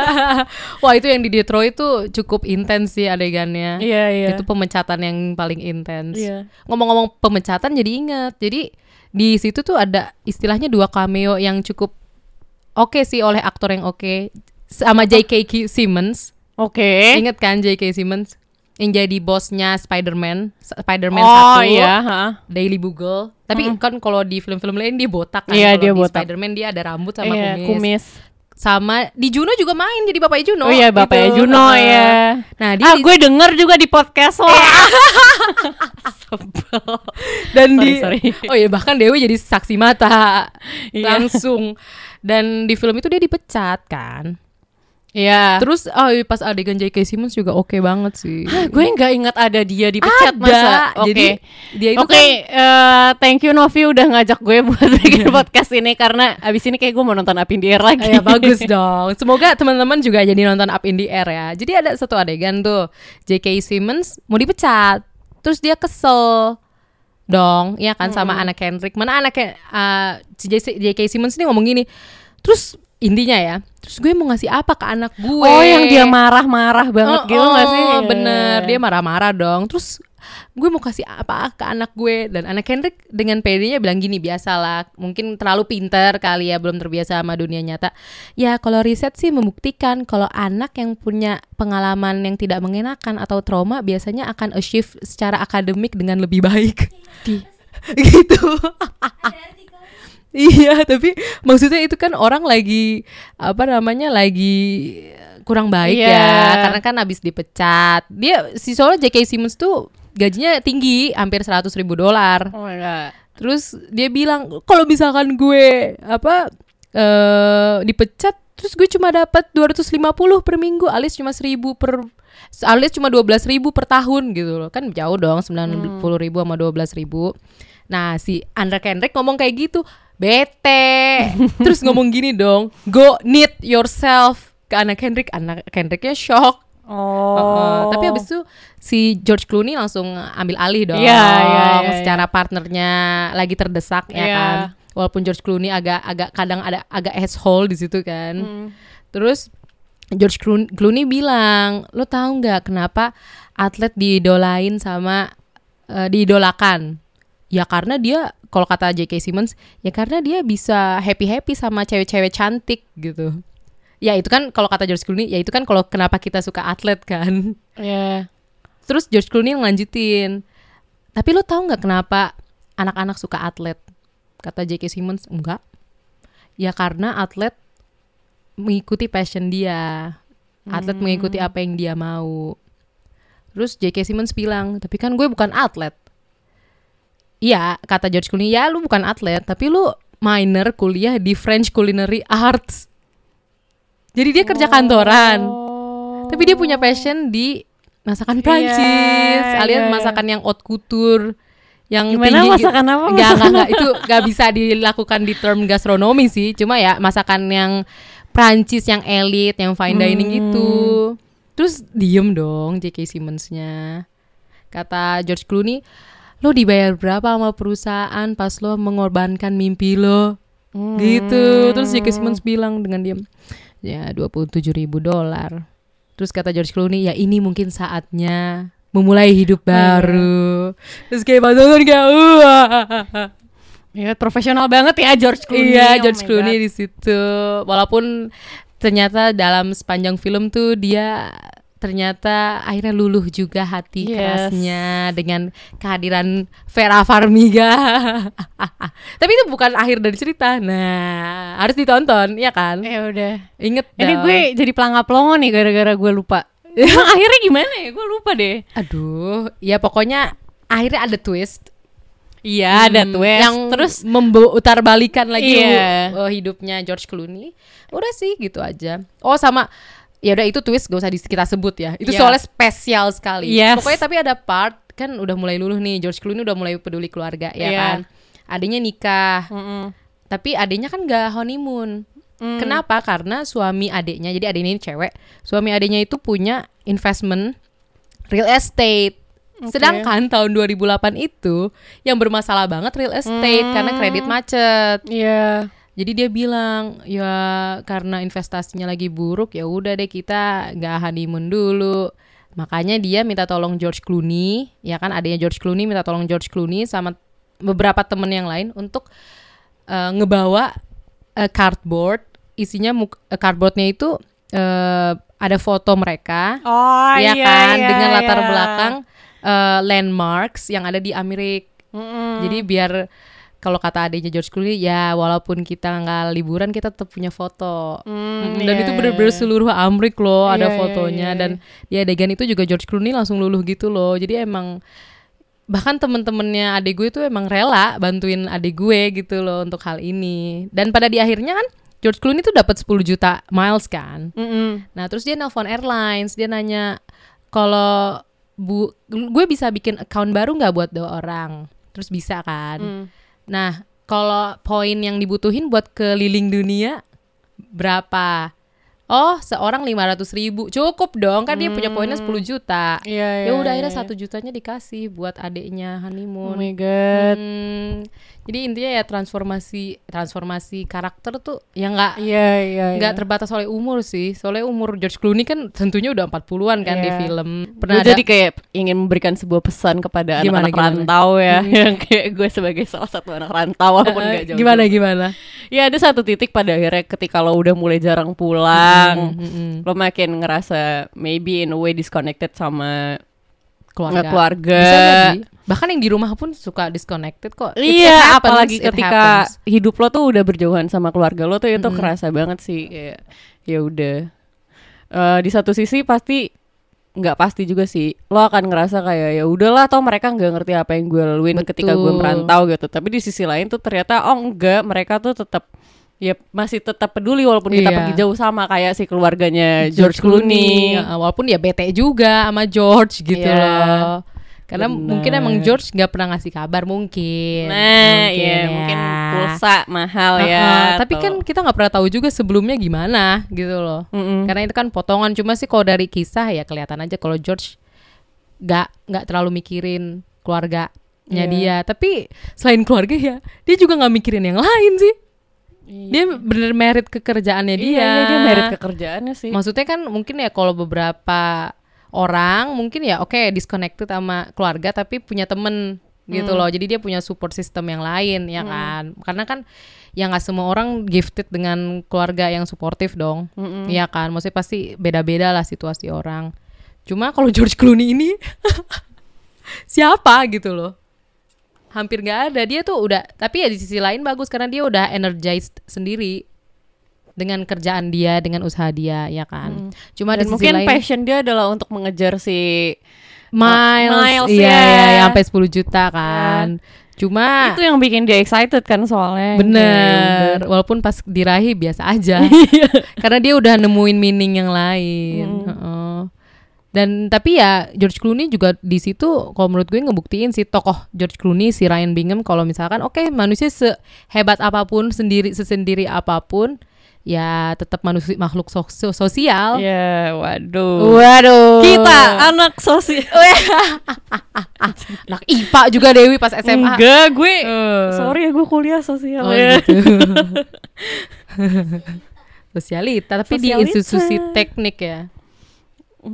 Wah itu yang di Detroit tuh cukup intens sih adegannya. Iya iya. Itu pemecatan yang paling intens. Iya. Ngomong-ngomong pemecatan jadi inget. Jadi di situ tuh ada istilahnya dua cameo yang cukup oke sih oleh aktor yang oke sama J.K. Simmons Oke. Ingat kan J.K. Simmons yang jadi bosnya Spider-Man, Spider-Man Oh 1, iya, ha. Daily Bugle. Tapi kan kalau di film-film lain dia botak kan. Iya, Kalau dia di botak. Spider-Man dia ada rambut sama Iya, kumis. kumis. Sama di Juno juga main jadi bapaknya Juno. Oh iya, bapaknya gitu. Juno Heeh. ya. Nah, dia ah, di- gue denger juga di podcast lo. dan Sorry, di sorry. oh iya bahkan Dewi jadi saksi mata Iya. langsung dan di film itu dia dipecat kan Iya. terus oh iya, pas adegan J.K. Simmons juga oke banget sih Ah, gue nggak ingat ada dia dipecat Ada. masa. Oke. Jadi, dia itu Oke, kan- eh, thank you Novi udah ngajak gue buat bikin podcast ini karena abis ini kayak gue mau nonton Up in the Air lagi. ya bagus dong semoga teman-teman juga jadi nonton Up in the Air ya jadi ada satu adegan tuh J.K. Simmons mau dipecat terus dia kesel dong ya kan sama anak Kendrick mana anaknya uh, si JC J.K. Simmons ini ngomong gini terus intinya ya terus gue mau ngasih apa ke anak gue Oh, yang dia marah-marah banget Oh, gitu oh, sih? Bener, dia marah-marah dong. Terus gue mau kasih apa ke anak gue dan anak Kendrick dengan pedenya bilang gini biasalah mungkin terlalu pinter kali ya belum terbiasa sama dunia nyata ya kalau riset sih membuktikan kalau anak yang punya pengalaman yang tidak mengenakan atau trauma biasanya akan achieve secara akademik dengan lebih baik gitu Iya, tapi maksudnya itu kan orang lagi apa namanya lagi kurang baik Iya. ya, karena kan habis dipecat. Dia si soalnya J.K. Simmons tuh gajinya tinggi, hampir 100 ribu dolar. Oh my god. Terus dia bilang kalau misalkan gue apa eh dipecat, terus gue cuma dapat 250 per minggu, alias cuma 1000 per alias cuma 12 ribu per tahun gitu loh. Kan jauh dong 90 ribu sama 12 ribu. Nah si Andra Kendrick ngomong kayak gitu, bete. Terus ngomong gini dong, go knit yourself ke anak Kendrick. Anak Kendricknya shock. Oh. Heeh, tapi habis itu si George Clooney langsung ambil alih dong. Iya, iya, iya, secara partnernya lagi terdesak ya Iya. kan. Walaupun George Clooney agak agak kadang ada agak asshole di situ kan. Hmm. Terus George Clooney, bilang, "Lo tahu nggak kenapa atlet diidolain sama eh, diidolakan?" Ya karena dia kalau kata J.K. Simmons, ya karena dia bisa happy-happy sama cewek-cewek cantik gitu. Ya itu kan kalau kata George Clooney, ya itu kan kalau kenapa kita suka atlet kan. Iya. Terus George Clooney ngelanjutin. Tapi lo tahu nggak kenapa anak-anak suka atlet? Kata J.K. Simmons, enggak. Ya karena atlet mengikuti passion dia. Atlet mengikuti apa yang dia mau. Terus J.K. Simmons bilang, tapi kan gue bukan atlet. Iya, kata George Clooney, ya lu bukan atlet, tapi lu minor kuliah di French Culinary Arts. Jadi dia kerja kantoran. Tapi dia punya passion di masakan Prancis, Iya, alias iya, iya. masakan yang haute couture yang Gimana tinggi masakan apa? Nggak, Masakan nggak, itu nggak bisa dilakukan di term gastronomi sih. Cuma ya masakan yang Prancis yang elit, yang fine dining Hmm. gitu. Terus diem dong J.K. Simmons-nya. Kata George Clooney, lo dibayar berapa sama perusahaan pas lo mengorbankan mimpi lo? Hmm. Gitu. Terus J.K. Simmons bilang dengan diam, ya 27 ribu dolar. Terus kata George Clooney, ya ini mungkin saatnya memulai hidup baru. Terus kayak nonton kayak, wah. Ya, profesional banget ya George Clooney. Iya, Oh George Clooney di situ. Walaupun ternyata dalam sepanjang film tuh dia ternyata akhirnya luluh juga hati Yes. kerasnya dengan kehadiran Vera Farmiga. Tapi itu bukan akhir dari cerita. Nah, harus ditonton, ya kan? Ya udah. Inget Ini dong. gue jadi pelangap longo nih gara-gara gue lupa. Emang akhirnya gimana ya? Gue lupa deh. Aduh, ya pokoknya akhirnya ada twist. Iya, ada Hmm, twist. yang terus memputar balikan lagi Iya. uh, hidupnya George Clooney. Udah sih gitu aja. Oh sama ya udah itu twist gak usah kita sebut ya. Itu Iya. soalnya spesial sekali. Yes. Pokoknya tapi ada part kan udah mulai luluh nih George Clooney udah mulai peduli keluarga ya Iya. kan. Adanya nikah. Mm-mm. Tapi adiknya kan gak honeymoon. Hmm. Kenapa? Karena suami adiknya, jadi adiknya ini cewek, suami adiknya itu punya investment real estate. Sedangkan tahun 2008 itu yang bermasalah banget real estate karena kredit macet. Iya. Jadi dia bilang ya karena investasinya lagi buruk ya udah deh kita nggak honeymoon dulu. Makanya dia minta tolong George Clooney, ya kan? Adanya George Clooney minta tolong George Clooney sama beberapa temen yang lain untuk eh, ngebawa eh, cardboard. Isinya eh, cardboardnya itu eh, ada foto mereka Oh ya kan? dengan latar belakang eh, landmarks yang ada di Amerika. Jadi biar kalau kata adanya George Clooney ya walaupun kita nggak liburan kita tetap punya foto. Mm, dan iya, itu iya, bener-bener iya. seluruh Amrik loh ada Iya, iya, fotonya iya, dan di adegan itu juga George Clooney langsung luluh gitu loh. Jadi emang bahkan temen-temennya adik gue itu emang rela bantuin adik gue gitu loh untuk hal ini. Dan pada di akhirnya kan George Clooney tuh dapat 10 juta miles kan. Mm-mm. Nah terus dia nelpon airlines, dia nanya kalau bu, gue bisa bikin account baru nggak buat dua orang? Terus bisa kan? Nah kalau poin yang dibutuhin buat keliling dunia berapa? Oh seorang 500 ribu cukup dong kan dia punya poinnya 10 juta. Iya, Ya iya, udah iya, akhirnya iya. satu jutanya dikasih buat adiknya Oh honeymoon. my god. Hmm, jadi intinya ya transformasi transformasi karakter tuh ya nggak Iya iya. nggak iya. terbatas oleh umur sih. Soalnya umur George Clooney kan tentunya udah 40-an kan di Iya. film. Gue Pernah ada jadi kayak ingin memberikan sebuah pesan kepada Gimana, anak-anak gimana? Hmm. rantau ya, yang kayak gue sebagai salah satu anak rantau walaupun Eh, nggak jauh. gimana gimana? Ya ada satu titik pada akhirnya ketika lo udah mulai jarang pulang, Hmm, lo makin ngerasa maybe in a way disconnected sama Keluarga. keluarga. Bisa jadi. Bahkan yang di rumah pun suka disconnected kok. Iya, happens, apalagi ketika happens. hidup lo tuh udah berjauhan sama keluarga lo tuh itu kerasa banget sih kayak ya udah. Eh, di satu sisi pasti nggak pasti juga sih lo akan ngerasa kayak ya udahlah tau mereka nggak ngerti apa yang gue laluin ketika gue Betul. merantau gitu tapi di sisi lain tuh ternyata oh enggak mereka tuh tetap ya masih tetap peduli walaupun kita Iya. pergi jauh sama kayak si keluarganya George, Clooney, Ya, walaupun ya bete juga sama George gitu Iya. loh. Karena Benar. mungkin emang George nggak pernah ngasih kabar mungkin. nah Mungkin ya ya. mungkin pulsa mahal ya Uh-uh, tapi atau- kan kita nggak pernah tahu juga sebelumnya gimana gitu loh. Mm-mm. Karena itu kan potongan cuma sih kalau dari kisah ya kelihatan aja kalau George nggak nggak terlalu mikirin keluarganya Iya. dia. Tapi selain keluarga ya dia juga nggak mikirin yang lain sih. Dia bener merit ke kerjaannya dia. Iya, iya, dia merit ke kerjaannya sih. Maksudnya kan mungkin ya kalau beberapa orang mungkin ya oke disconnected sama keluarga tapi punya temen gitu Hmm. loh. Jadi dia punya support system yang lain ya kan. Karena kan ya nggak semua orang gifted dengan keluarga yang suportif dong. Iya kan. Maksudnya pasti beda-beda lah situasi orang. Cuma kalau George Clooney ini siapa gitu loh. Hampir nggak ada. Dia tuh udah tapi ya di sisi lain bagus karena dia udah energized sendiri dengan kerjaan dia, dengan usaha dia, ya kan. Cuma Dan di mungkin lain passion dia adalah untuk mengejar si miles, miles, iya, ya. iya, iya, sampai 10 juta kan. Cuma itu yang bikin dia excited kan soalnya. bener, walaupun pas dirahi biasa aja. Karena dia udah nemuin meaning yang lain. Heeh. Dan tapi ya George Clooney juga di situ kalau menurut gue ngebuktiin si tokoh George Clooney si Ryan Bingham kalau misalkan oke manusia sehebat apa pun sendiri sesendiri apa pun ya tetap manusia makhluk so- so- sosial. Ya, waduh. Waduh. Kita anak sosial. anak IPA juga Dewi pas SMA. Enggak, gue Eh. sorry ya gue kuliah sosial Oh, ya. gitu. Sosialita tapi di Sosialita. institusi teknik ya.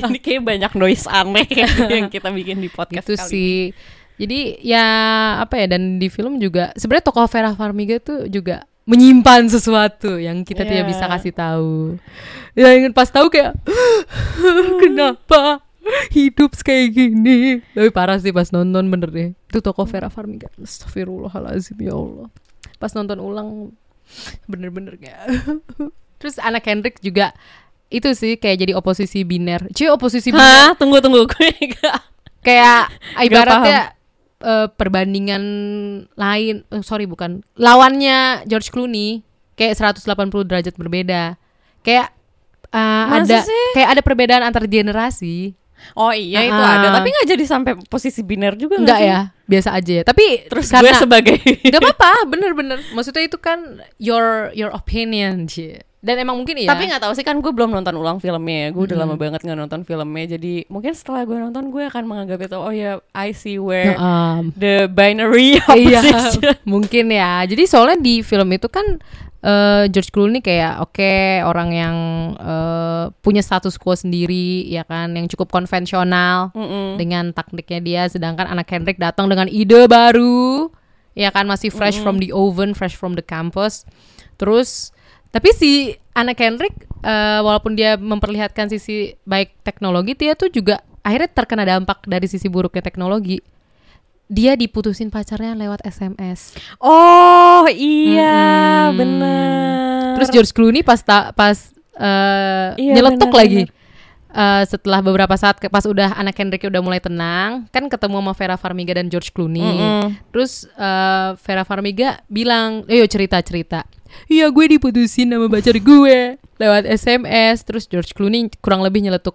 Ini kayak banyak noise aneh yang kita bikin di podcast Gitu kali. sih. Jadi ya apa ya dan di film juga sebenarnya tokoh Vera Farmiga tuh juga menyimpan sesuatu yang kita tidak Iya. bisa kasih tahu. Ya ingin pas tahu kayak kenapa hidup kayak gini. Tapi parah sih pas nonton bener deh. Itu tokoh Vera Farmiga. Astagfirullahalazim ya Allah. Pas nonton ulang bener-bener kayak. Terus anak Kendrick juga itu sih kayak jadi oposisi biner. Cuy oposisi biner Hah? Tunggu tunggu gue kayak ibaratnya eh, perbandingan lain eh, sorry bukan. Lawannya George Clooney kayak 180 derajat berbeda. Kayak Masa ada sih? kayak ada perbedaan antar generasi Oh iya itu ada, tapi nggak jadi sampai posisi biner juga nggak sih? ya biasa aja ya tapi Terus karena gue sebagai nggak apa-apa bener-bener maksudnya itu kan your your opinion Cie. dan emang mungkin iya Tapi nggak tahu sih kan gue belum nonton ulang filmnya. Gue udah lama banget nggak nonton filmnya. Jadi mungkin setelah gue nonton gue akan menganggap itu oh ya I see where Um, the binary iya opposition. mungkin ya jadi soalnya di film itu kan eh, George Clooney kayak oke orang yang eh, punya status quo sendiri ya kan yang cukup konvensional dengan taktiknya dia. Sedangkan anak Kendrick datang dengan ide baru ya kan masih fresh from the oven fresh from the campus. Terus tapi si Anna Kendrick eh, walaupun dia memperlihatkan sisi baik teknologi, dia tuh juga akhirnya terkena dampak dari sisi buruknya teknologi. Dia diputusin pacarnya lewat SMS. Oh iya, Mm-mm. bener. Terus George Clooney pas ta- pas eh, Iya, nyeletuk benar, lagi. Eh, setelah beberapa saat ke- pas udah Anna Kendrick udah mulai tenang, kan ketemu sama Vera Farmiga dan George Clooney. Mm-mm. Terus eh, Vera Farmiga bilang, "Ayo cerita-cerita." Iya, gue diputusin sama pacar gue lewat SMS. Terus George Clooney kurang lebih nyeletuk.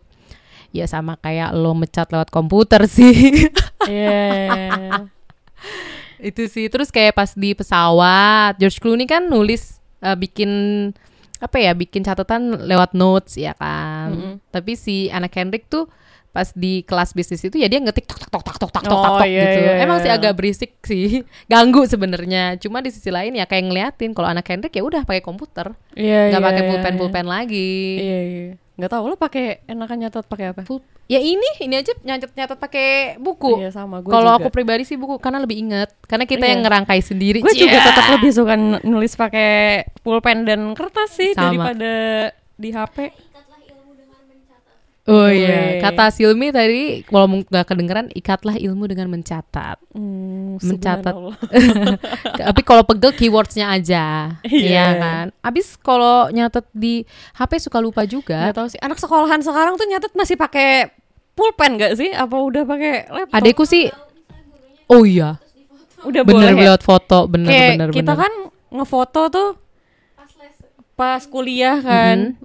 Ya sama kayak lo mecat lewat komputer sih. Iya. itu sih terus kayak pas di pesawat George Clooney kan nulis eh, bikin apa ya bikin catatan lewat notes ya kan tapi si Anna Kendrick tuh pas di kelas bisnis itu ya dia ngetik tok tok tok tok tok tok tok Oh, tok iya, gitu iya, emang sih iya. agak berisik sih ganggu sebenarnya cuma di sisi lain ya kayak ngeliatin kalau Anna Kendrick ya udah pakai komputer Iya, nggak iya, pakai iya, pulpen iya. pulpen lagi Iya, iya. Nggak tahu lo pakai enakan nyatet pakai apa? Pul- ya ini ini aja nyatet nyatet pakai buku Iya, sama gue kalau aku pribadi sih buku karena lebih inget karena kita Iya. yang ngerangkai sendiri Gue juga tetap lebih suka nulis pakai pulpen dan kertas sih Sama. daripada di HP. Oh iya, kata Silmi tadi kalau mung- nggak kedengeran ikatlah ilmu dengan mencatat. Hmm, Mencatat. Tapi kalau pegel keywordsnya aja, Iya. iya kan. Abis kalau nyatet di HP suka lupa juga. Nggak tahu sih. Anak sekolahan sekarang tuh nyatet masih pakai pulpen gak sih? Apa udah pakai laptop? Adekku sih, oh iya, udah bener boleh ya? lewat foto, bener Kayak bener kita bener. kan ngefoto tuh pas kuliah kan.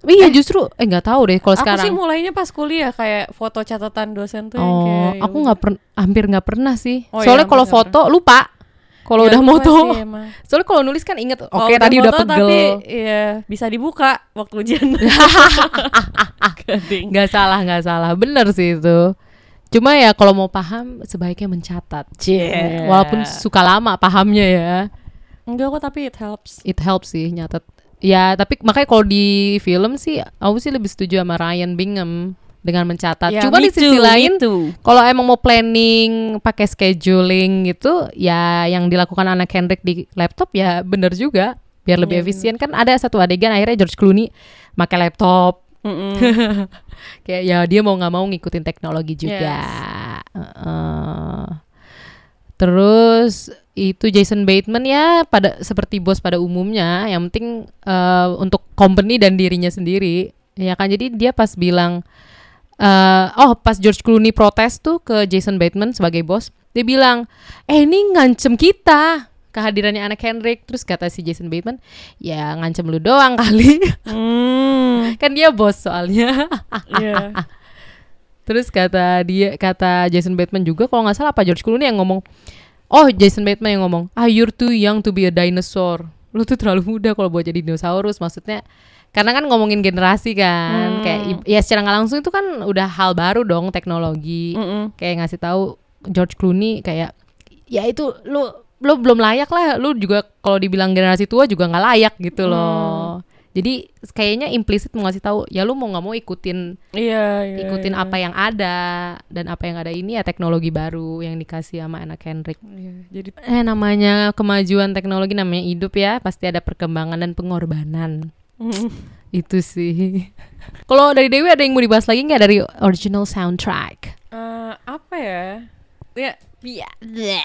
Iya justru, eh nggak tahu deh kalau Aku sekarang. sih mulainya pas kuliah kayak foto catatan dosen tuh Oh, kayak ya aku udah. nggak pernah, hampir nggak pernah sih. Oh iya, Soalnya hampir kalau foto lupa. Kalau Ya, udah moto. sih emang. Soalnya kalau nulis kan inget, oke Kalau tadi udah pegel. Tapi iya bisa dibuka waktu ujian. Nggak salah, nggak salah. Bener sih itu. Cuma ya kalau mau paham sebaiknya mencatat. Cie. Walaupun suka lama pahamnya ya. Enggak kok tapi it helps. It helps sih nyatet. Ya, tapi makanya kalau di film sih aku sih lebih setuju sama Ryan Bingham dengan mencatat. Ya, Cuma di sisi too, lain kalau emang mau planning pakai scheduling gitu ya yang dilakukan anak Kendrick di laptop ya bener juga. Biar lebih efisien. Kan ada satu adegan akhirnya George Clooney pakai laptop. Kayak ya dia mau nggak mau ngikutin teknologi juga. Heeh. terus itu Jason Bateman ya pada seperti bos pada umumnya. Yang penting eh, untuk company dan dirinya sendiri. Ya kan jadi dia pas bilang eh oh pas George Clooney protes tuh ke Jason Bateman sebagai bos dia bilang eh ini ngancem kita. Kehadirannya anak Kendrick. Terus kata si Jason Bateman ya ngancem lu doang kali. Hmm. kan dia bos soalnya. Iya. Terus kata dia kata Jason Bateman juga kalau nggak salah apa George Clooney yang ngomong Oh Jason Bateman yang ngomong Ah you're too young to be a dinosaur. Lu tuh terlalu muda kalau buat jadi dinosaurus Maksudnya karena kan ngomongin generasi kan kayak i- ya secara nggak langsung itu kan udah hal baru dong teknologi. Mm-mm. kayak ngasih tahu George Clooney kayak ya itu lu lu belum layak lah lu juga kalau dibilang generasi tua juga nggak layak gitu loh jadi kayaknya implisit mau ngasih tahu ya lu mau nggak mau ikutin Iya, iya. ikutin iya. apa yang ada dan apa yang ada ini ya teknologi baru yang dikasih sama anak Kendrick. Iya, jadi Eh namanya kemajuan teknologi namanya hidup ya pasti ada perkembangan dan pengorbanan. Mm. Itu sih. Kalau dari Dewi ada yang mau dibahas lagi nggak dari original soundtrack? Eh, apa ya? Ya, iya.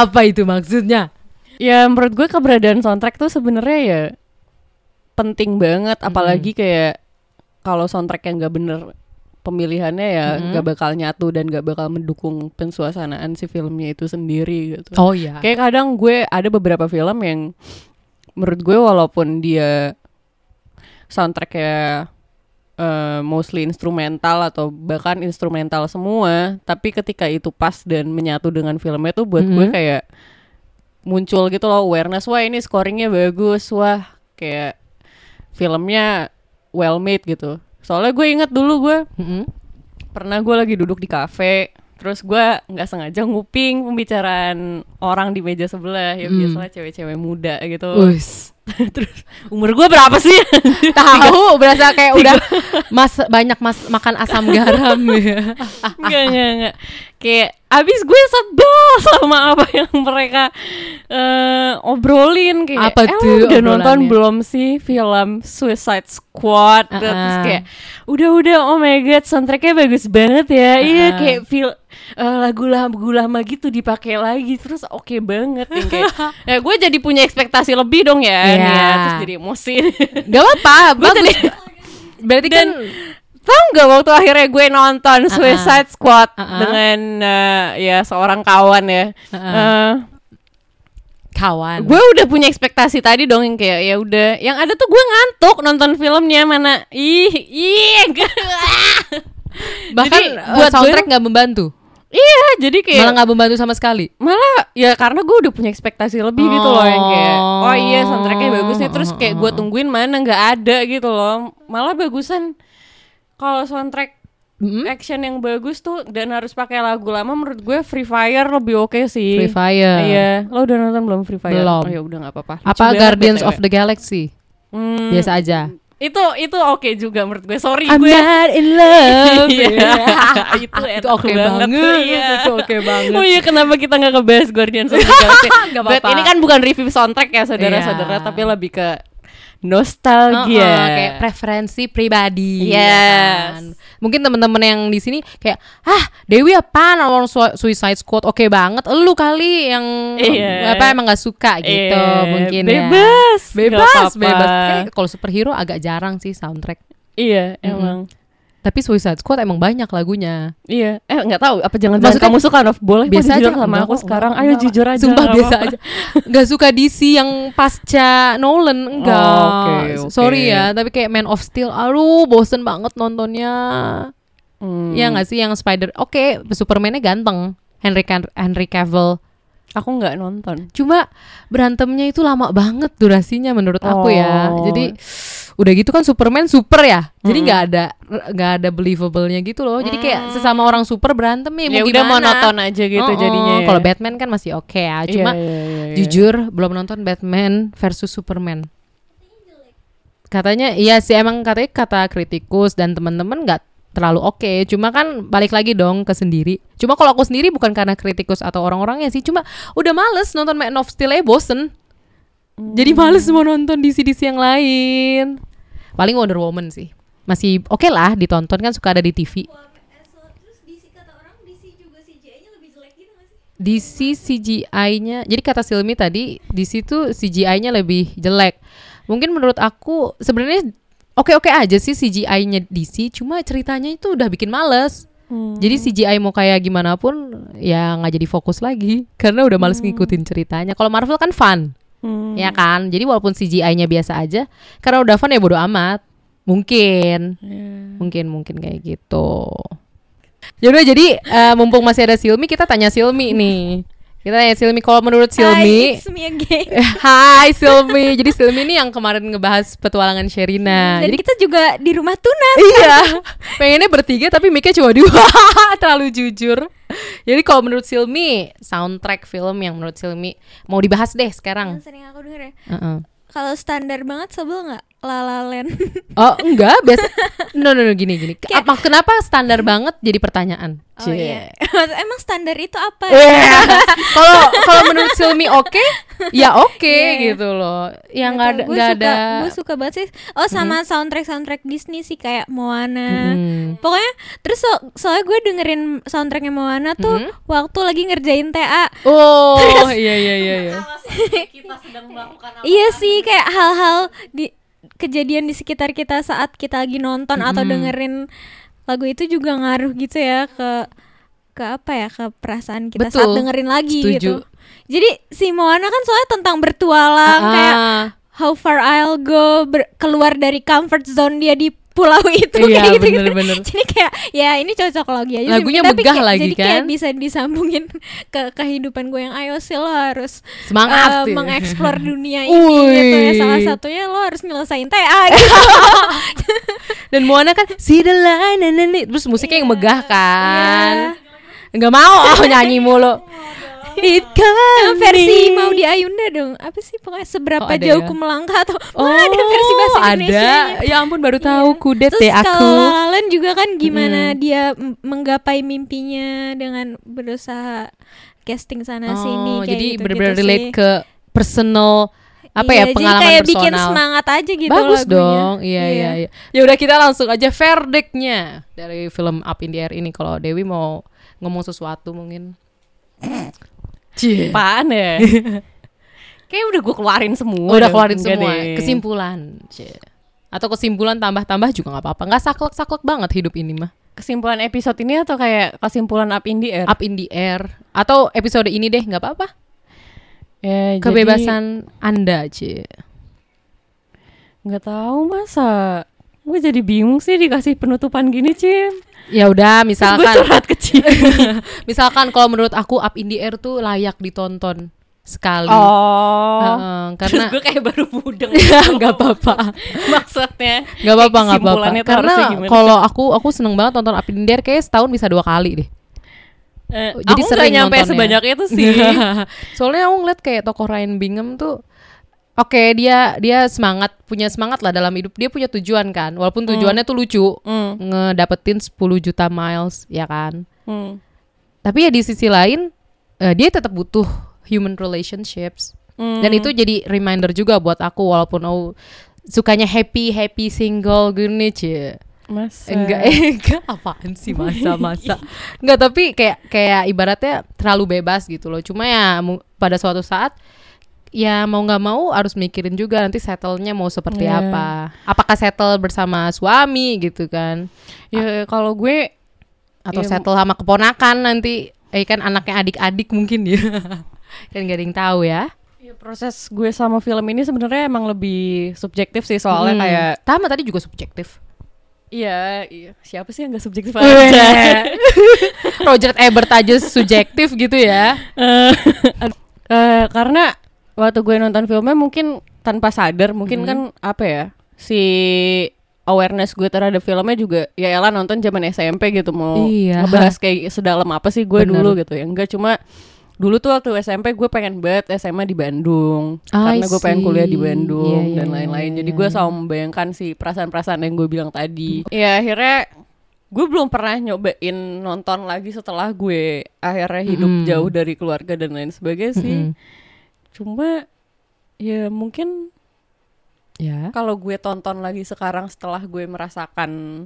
apa itu maksudnya? Ya menurut gue keberadaan soundtrack tuh sebenarnya ya penting banget apalagi kayak kalau soundtrack yang nggak bener pemilihannya ya nggak bakal nyatu dan nggak bakal mendukung pensuasanaan si filmnya itu sendiri gitu. Oh iya. Kayak kadang gue ada beberapa film yang menurut gue walaupun dia soundtracknya eh, mostly instrumental atau bahkan instrumental semua, tapi ketika itu pas dan menyatu dengan filmnya tuh buat gue Mhm. kayak muncul gitu loh awareness wah ini scoringnya bagus wah kayak filmnya well made gitu. Soalnya gue inget dulu gue Mm-mm. pernah gue lagi duduk di kafe terus gue nggak sengaja nguping pembicaraan orang di meja sebelah ya Hmm. biasalah cewek-cewek muda gitu Wus. terus umur gue berapa sih Tahu berasa kayak udah mas banyak mas makan asam garam ya. Enggak, enggak. Kayak abis gue sebel sama apa yang mereka eh, obrolin kayak Apa "Eh, tuh udah nonton obrolannya?" belum sih film Suicide Squad terus Uh-uh. kayak udah udah oh my god soundtracknya bagus banget ya iya Uh-uh. kayak feel eh, lagu-lagu lama gitu dipakai lagi terus oke banget yang kayak ya gue jadi punya ekspektasi lebih dong ya, nih ya. Iya. terus jadi emosi Gak apa-apa, Gue jadi- Berarti dan kan tau nggak waktu akhirnya gue nonton Suicide Squad Uh-uh. dengan eh, ya seorang kawan ya Uh-uh. Eh, kawan. gue udah punya ekspektasi tadi dong yang kayak ya udah yang ada tuh gue ngantuk nonton filmnya mana ih ih Bahkan Jadi, eh, buat gue- soundtrack nggak membantu. iya jadi kayak Malah nggak membantu sama sekali. malah ya karena gue udah punya ekspektasi lebih gitu loh yang kayak oh iya soundtracknya bagus nih terus kayak gue tungguin mana nggak ada gitu loh malah bagusan kalau soundtrack Mm-mm. action yang bagus tuh dan harus pakai lagu lama menurut gue Free Fire lebih oke sih Free Fire. iya lo udah nonton belum Free Fire Belum. oh ya udah nggak apa-apa Apa banget Guardians of the Galaxy? Hmm, Biasa aja. itu itu oke juga menurut gue sorry I'm gue not in love. Iya. itu itu oke banget, banget. iya. Itu oke banget. Oh iya kenapa kita nggak ngebahas Guardians of the Galaxy? But apa-apa. ini kan bukan review soundtrack ya saudara-saudara, Iya. tapi lebih ke nostalgia. Heeh, kayak preferensi pribadi. ya Yes. kan? Mungkin teman-teman yang di sini kayak, ah Dewi apa Su- Suicide Squad oke banget. Elu kali yang Iya. apa emang nggak suka gitu Iya, mungkin bebas, ya. Bebas, apa-apa. bebas. Kayak kalau superhero agak jarang sih soundtrack. Iya, emang. Tapi Suicide Squad emang banyak lagunya. Iya. Eh nggak tahu apa jangan-jangan kamu suka Nov? Boleh biasa aja sama Enggak aku sekarang. enggak, Ayo enggak. jujur aja. Sumpah biasa aja. Gak suka DC yang pasca Nolan enggak. Oh, oke. Sorry ya, tapi kayak Man of Steel, aduh bosen banget nontonnya. Hmm. Ya nggak sih yang Spider. Oke, Superman-nya ganteng. Henry Henry Cavill. Aku nggak nonton. Cuma berantemnya itu lama banget durasinya menurut aku ya. Oh. Jadi udah gitu kan Superman super ya. Jadi nggak ada nggak ada believable-nya gitu loh. Jadi kayak sesama orang super berantem ya, Mm. Ya mau udah monoton aja gitu Oh, oh. jadinya. ya. Kalau Batman kan masih oke ya. Iya, Cuma iya, iya, iya. jujur belum nonton Batman versus Superman. Katanya iya sih emang katanya kata kritikus dan teman-teman nggak terlalu oke. Cuma kan balik lagi dong ke sendiri. Cuma kalau aku sendiri bukan karena kritikus atau orang-orangnya sih. Cuma udah males nonton Man of Steel aja bosen. Jadi males mau nonton DC-DC yang lain. Paling Wonder Woman sih. Masih oke lah ditonton kan suka ada di TV. DC CGI-nya, jadi kata Silmi tadi DC tuh CGI-nya lebih jelek. Mungkin menurut aku sebenarnya oke-oke aja sih CGI-nya DC, cuma ceritanya itu udah bikin males. Jadi CGI mau kayak gimana pun ya nggak jadi fokus lagi karena udah males ngikutin ceritanya. Kalau Marvel kan fun, Hmm. ya kan. Jadi walaupun CGI-nya biasa aja, karena udah fun ya bodo amat. Mungkin, mungkin mungkin kayak gitu. Yaudah jadi eh, mumpung masih ada Silmi kita tanya Silmi nih. Kita tanya Silmi kalau menurut Silmi Hi, it's me again. Hai Silmi. Jadi Silmi ini yang kemarin ngebahas petualangan Sherina. Dan Jadi kita juga di rumah tunas. iya. Pengennya bertiga tapi mic cuma dua. Terlalu jujur. Jadi kalau menurut Silmi soundtrack film yang menurut Silmi mau dibahas deh sekarang. Yang sering aku denger ya. Heeh. Kalau standar banget sebel nggak? La La Land. Oh enggak biasa. No no no gini gini. Apa kenapa standar banget jadi pertanyaan? Oh iya. Emang standar itu apa? Iya. Kalau kalau menurut Silmi oke, ya oke Iya. gitu loh. Ya nggak ada nggak ada. Gue suka banget sih. Oh sama soundtrack soundtrack Disney sih kayak Moana. Hmm. Pokoknya terus so- soalnya gue dengerin soundtracknya Moana tuh Hmm. waktu lagi ngerjain TA. Oh iya iya iya. iya. Iya sih kayak hal-hal di kejadian di sekitar kita saat kita lagi nonton atau dengerin lagu itu juga ngaruh gitu ya ke ke apa ya ke perasaan kita saat Betul. dengerin lagi Setuju. gitu. Jadi si Moana kan soalnya tentang bertualang Ah, kayak how far I'll go ber- keluar dari comfort zone dia di pulau itu Iya, kayak gitu, bener-bener. Jadi kayak ya ini cocok lagi aja sih. Lagunya Tapi megah kayak- lagi jadi kayak kan? bisa disambungin ke kehidupan gue yang ayo sih lo harus Semangat ya. mengeksplor dunia ini gitu ya. Salah satunya lo harus nyelesain TA gitu. Dan Moana kan see the line terus musiknya yang megah kan. Nggak mau oh, nyanyi mulu. It can versi be. mau di Ayunda dong. Apa sih pokoknya seberapa Oh, ada jauh ya? ku melangkah atau Oh, Wah, ada versi bahasa ada. Indonesia. Ya ampun baru tahu kudet Terus deh aku. kalau La La Land juga kan gimana dia m- menggapai mimpinya dengan berusaha casting sana sini Oh, kayak jadi gitu, benar-benar gitu relate sih. ke personal apa Iya, ya jadi pengalaman kayak personal. bikin semangat aja gitu Bagus lagunya. dong. Iya iya iya. Ya udah kita langsung aja verdictnya dari film Up in the Air ini kalau Dewi mau ngomong sesuatu mungkin. Cie. Apaan ya? Kayak udah gue keluarin semua. Udah deh. keluarin semua deh. kesimpulan. Cie. Atau kesimpulan tambah-tambah juga nggak apa-apa. Nggak saklek-saklek banget hidup ini mah. Kesimpulan episode ini atau kayak kesimpulan up in the air? Up in the air atau episode ini deh nggak apa-apa. Ya, jadi- Kebebasan Anda, Cie. nggak tahu masa gue jadi bingung sih dikasih penutupan gini cim Ya udah gue misalkan curhat kecil misalkan kalau menurut aku Up in the Air tuh layak ditonton sekali. oh. Heeh, karena terus gue kayak baru mudeng nggak apa-apa. maksudnya nggak apa-apa nggak apa-apa. karena kalau aku aku seneng banget nonton Up in the Air kayak setahun bisa dua kali deh. Eh, jadi aku sering nyampe nontonnya. sebanyak itu sih. Soalnya aku ngeliat kayak tokoh Ryan Bingham tuh oke dia dia semangat punya semangat lah dalam hidup. Dia punya tujuan kan walaupun tujuannya tuh lucu. Hmm. ngedapetin 10 juta miles ya kan? Hmm. tapi ya di sisi lain eh, dia tetap butuh human relationships. Hmm. dan itu jadi reminder juga buat aku walaupun aku sukanya happy happy single gini cie. Masa? enggak enggak. Apaan sih masa masa enggak tapi kayak kayak ibaratnya terlalu bebas gitu loh. Cuma ya pada suatu saat ya mau nggak mau harus mikirin juga nanti settle-nya mau seperti Iya. apa. Apakah settle bersama suami gitu kan? Ya kalau gue atau Ya, settle sama keponakan nanti. Eh kan anaknya adik-adik mungkin ya. Kan gak ada yang tahu ya. Ya, proses gue sama film ini sebenarnya emang lebih subjektif sih soalnya Hmm. kayak Tama tadi juga subjektif. Iya iya. Siapa sih yang gak subjektif aja? Roger Ebert aja subjektif gitu ya. Eh, karena waktu gue nonton filmnya mungkin tanpa sadar mungkin kan apa ya si awareness gue terhadap filmnya juga ya elah nonton zaman SMP gitu mau Iya. ngebahas kayak sedalam apa sih gue Bener. dulu gitu ya enggak cuma dulu tuh waktu SMP gue pengen banget SMA di Bandung I karena gue pengen kuliah di. Bandung Iya, iya, dan iya, lain-lain iya, jadi iya. gue selalu membayangkan si perasaan-perasaan yang gue bilang tadi ya akhirnya gue belum pernah nyobain nonton lagi setelah gue akhirnya hidup Mm-mm. jauh dari keluarga dan lain sebagainya sih Mm-mm. Cuma ya mungkin ya. kalau gue tonton lagi sekarang setelah gue merasakan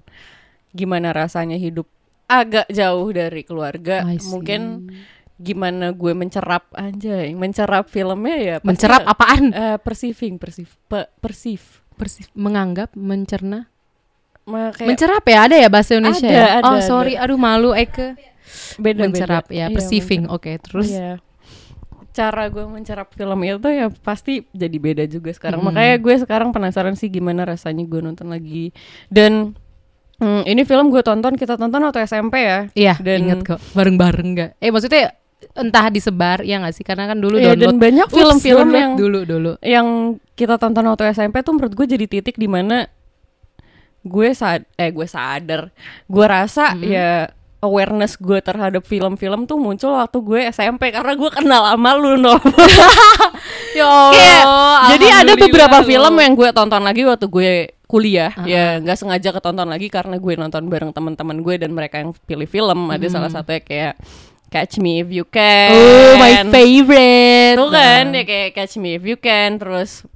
gimana rasanya hidup agak jauh dari keluarga mungkin gimana gue mencerap anjay mencerap filmnya ya mencerap ya, apaan? eh, perceiving perceive pe- perceive Persif menganggap mencerna. Kayak mencerap ya ada ya bahasa Indonesia Ada, ya? ada, oh ada. sorry aduh malu Eke. Beda mencerap ya perceiving oke terus? Iya. Cara gue mencerap film itu ya pasti jadi beda juga sekarang. Hmm. makanya gue sekarang penasaran sih gimana rasanya gue nonton lagi. Dan hmm, ini film gue tonton kita tonton waktu SMP ya. Iya Dan- inget kok. Bareng-bareng nggak? Eh maksudnya entah disebar ya nggak sih? Karena kan dulu download dan banyak film-film yang dulu dulu. yang kita tonton waktu SMP tuh menurut gue jadi titik di mana gue sad eh gue sadar. Gue rasa Hmm. ya awareness gue terhadap film-film tuh muncul waktu gue SMP karena gue kenal sama lu no ya Kayak, jadi ada beberapa film yang gue tonton lagi waktu gue kuliah. Ah, ya nggak sengaja ketonton lagi karena gue nonton bareng teman-teman gue dan mereka yang pilih film. Ada salah satunya kayak Catch Me If You Can. Oh my favorite. Tuh kan Nah. ya kayak Catch Me If You Can terus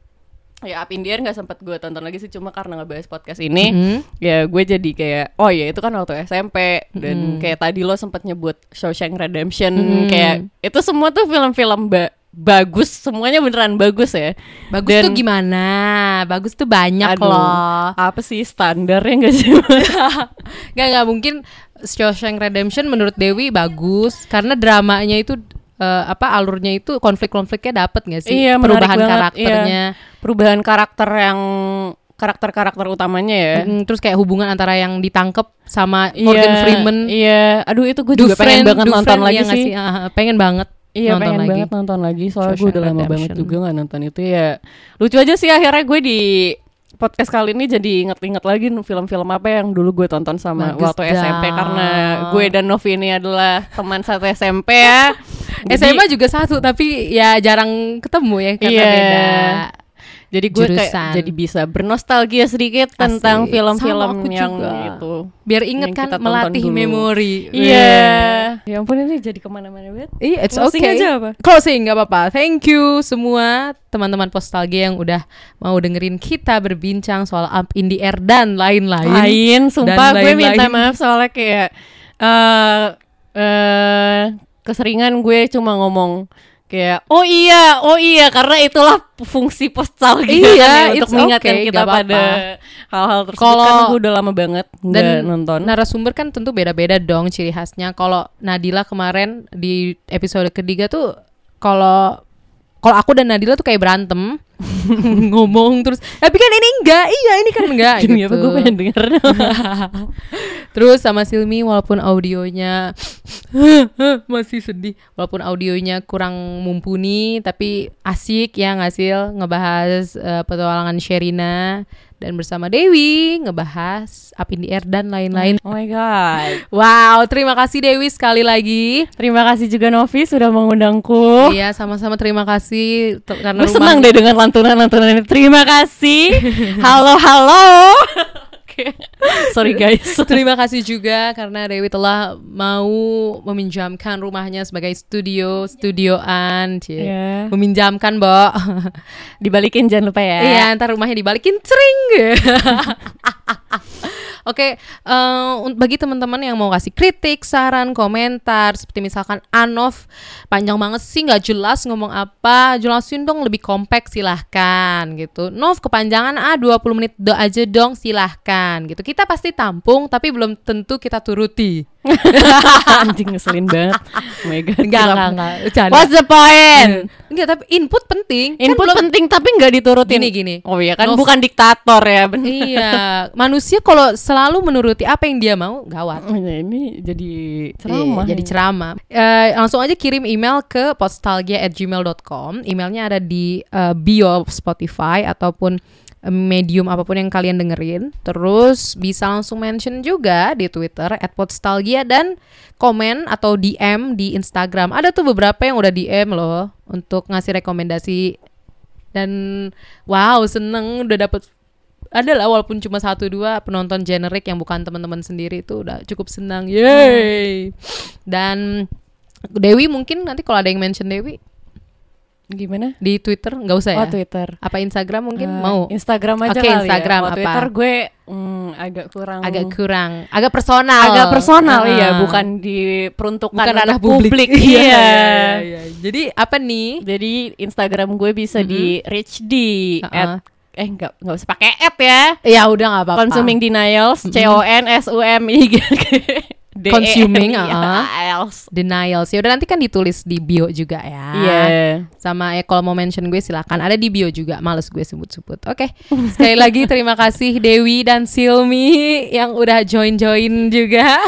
ya Up in the Air nggak sempat gue tonton lagi sih cuma karena ngebahas podcast ini Mhm. ya gue jadi kayak oh ya itu kan waktu SMP dan kayak tadi lo sempat nyebut Shawshank Redemption Mhm. kayak itu semua tuh film-film ba- bagus semuanya beneran bagus ya. Bagus Dan- tuh gimana? Bagus tuh banyak Aduh, loh. apa sih standarnya gak sih? Nggak nggak mungkin Shawshank Redemption menurut Dewi bagus karena dramanya itu eh, apa alurnya itu konflik-konfliknya dapet nggak sih? Iya, perubahan banget, karakternya perubahan karakter yang karakter-karakter utamanya ya Mm, terus kayak hubungan antara yang ditangkep sama Morgan Iya, Freeman iya aduh itu gue juga pengen banget nonton Dufresne, lagi iya sih Ah, pengen banget Iya nonton pengen lagi. banget nonton lagi soalnya gue udah lama banget juga nggak nonton itu ya lucu aja sih akhirnya gue di podcast kali ini jadi inget-inget lagi film-film apa yang dulu gue tonton sama Bagus waktu SMP dong. karena gue dan Novi ini adalah teman satu SMP ya SMA juga satu tapi ya jarang ketemu ya karena Iya. beda. Jadi gue kayak jadi bisa bernostalgia sedikit tentang film-film yang juga. itu. Biar inget Yang kan melatih memori. Iya. Ya ampun ini jadi ke mana-mana banget. Iya, it's Closing okay. aja apa? Closing nggak apa-apa. Thank you semua teman-teman Postalgia yang udah mau dengerin kita berbincang soal Up in the Air dan lain-lain. Lain, sumpah Dan gue minta lain-lain. maaf soalnya kayak eh eh keseringan gue cuma ngomong kayak oh iya, oh iya karena itulah fungsi postal gitu Iya, kan ya, untuk mengingatkan okay, kita pada hal-hal tersebut Kalau- karena gue udah lama banget Dan nonton. narasumber kan tentu beda-beda dong ciri khasnya. Kalau Nadila kemarin di episode ketiga tuh kalau kalau aku dan Nadila tuh kayak berantem ngomong terus tapi kan ini enggak. Iya ini kan enggak Demi gitu. apa gue pengen denger? Terus sama Silmi walaupun audionya masih sedih walaupun audionya kurang mumpuni tapi asik ya ngasil ngebahas eh, petualangan Sherina dan bersama Dewi ngebahas Up in the Air dan lain-lain Oh my god. Wow, terima kasih Dewi sekali lagi. Terima kasih juga Novi sudah mengundangku. Iya, sama-sama terima kasih karena Gue senang deh dengan lantunan-lantunan ini. Terima kasih. halo, halo. Sorry guys. Terima kasih juga karena Dewi telah mau meminjamkan rumahnya sebagai studio, studioan, cie. Iya. Meminjamkan, Bo. Dibalikin jangan lupa ya. Iya, ntar rumahnya dibalikin cering. Oke, eh, un- bagi teman-teman yang mau kasih kritik, saran, komentar, seperti misalkan Anov panjang banget sih nggak jelas ngomong apa, jelasin dong lebih kompak silahkan gitu. Nov kepanjangan ah 20 menit do aja dong silahkan gitu. Kita pasti tampung tapi belum tentu kita turuti. Anjing ngeselin banget. Oh my god. Enggak, enggak, enggak. What's the point? Enggak, tapi input penting. Kan Input belum- penting tapi nggak diturutin. Gini, gini. Oh iya kan Nov- bukan diktator ya. bener. Iya, manusia kalau selalu menuruti apa yang dia mau, gawat. Oh, iya, ini jadi ceramah. Iya, jadi ceramah. Eh, langsung aja kirim email ke postalgia@gmail.com. Emailnya ada di eh, bio Spotify ataupun medium apa pun yang kalian dengerin. Terus bisa langsung mention juga di Twitter @postalgia dan komen atau DM di Instagram. Ada tuh beberapa yang udah DM loh untuk ngasih rekomendasi. Dan wow seneng udah dapet. Ada lah walaupun cuma satu dua penonton generik yang bukan teman-teman sendiri itu udah cukup senang. Yeay! Dan Dewi mungkin nanti kalau ada yang mention Dewi Gimana? di Twitter nggak usah ya Oh Twitter. apa Instagram mungkin Eh, mau Instagram aja Oke, kali Instagram ya. Kalau apa? Twitter gue mm, agak kurang agak kurang agak personal agak personal Ah. iya, bukan diperuntukkan bukan ranah publik, Iya. iya, iya, iya. jadi apa nih Jadi Instagram gue bisa di reach di Uh-uh. at eh nggak nggak usah pakai at ya. ya udah nggak apa-apa Consuming denials C O N S U M I G Consuming, N I uh-uh. A L S. denials ya udah nanti kan ditulis di bio juga ya Iya. sama ya kalau mau mention gue silakan ada di bio juga males gue sebut-sebut oke sekali lagi terima kasih Dewi dan Silmi yang udah join-join juga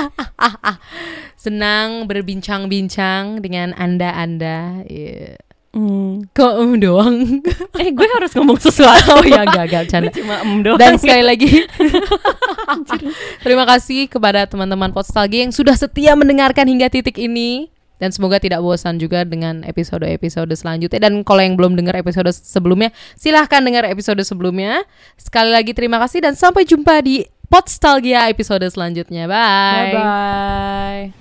senang berbincang-bincang dengan anda anda Iya. Hmm. kok em doang? Eh gue harus ngomong sesuatu. Oh ya gagal canda Cuma em doang. dan sekali lagi. Terima kasih kepada teman-teman Postalgi yang sudah setia mendengarkan hingga titik ini. Dan semoga tidak bosan juga dengan episode-episode selanjutnya. Dan kalau yang belum dengar episode sebelumnya silahkan dengar episode sebelumnya. Sekali lagi terima kasih dan sampai jumpa di Podstalgia episode selanjutnya. Bye. Bye bye.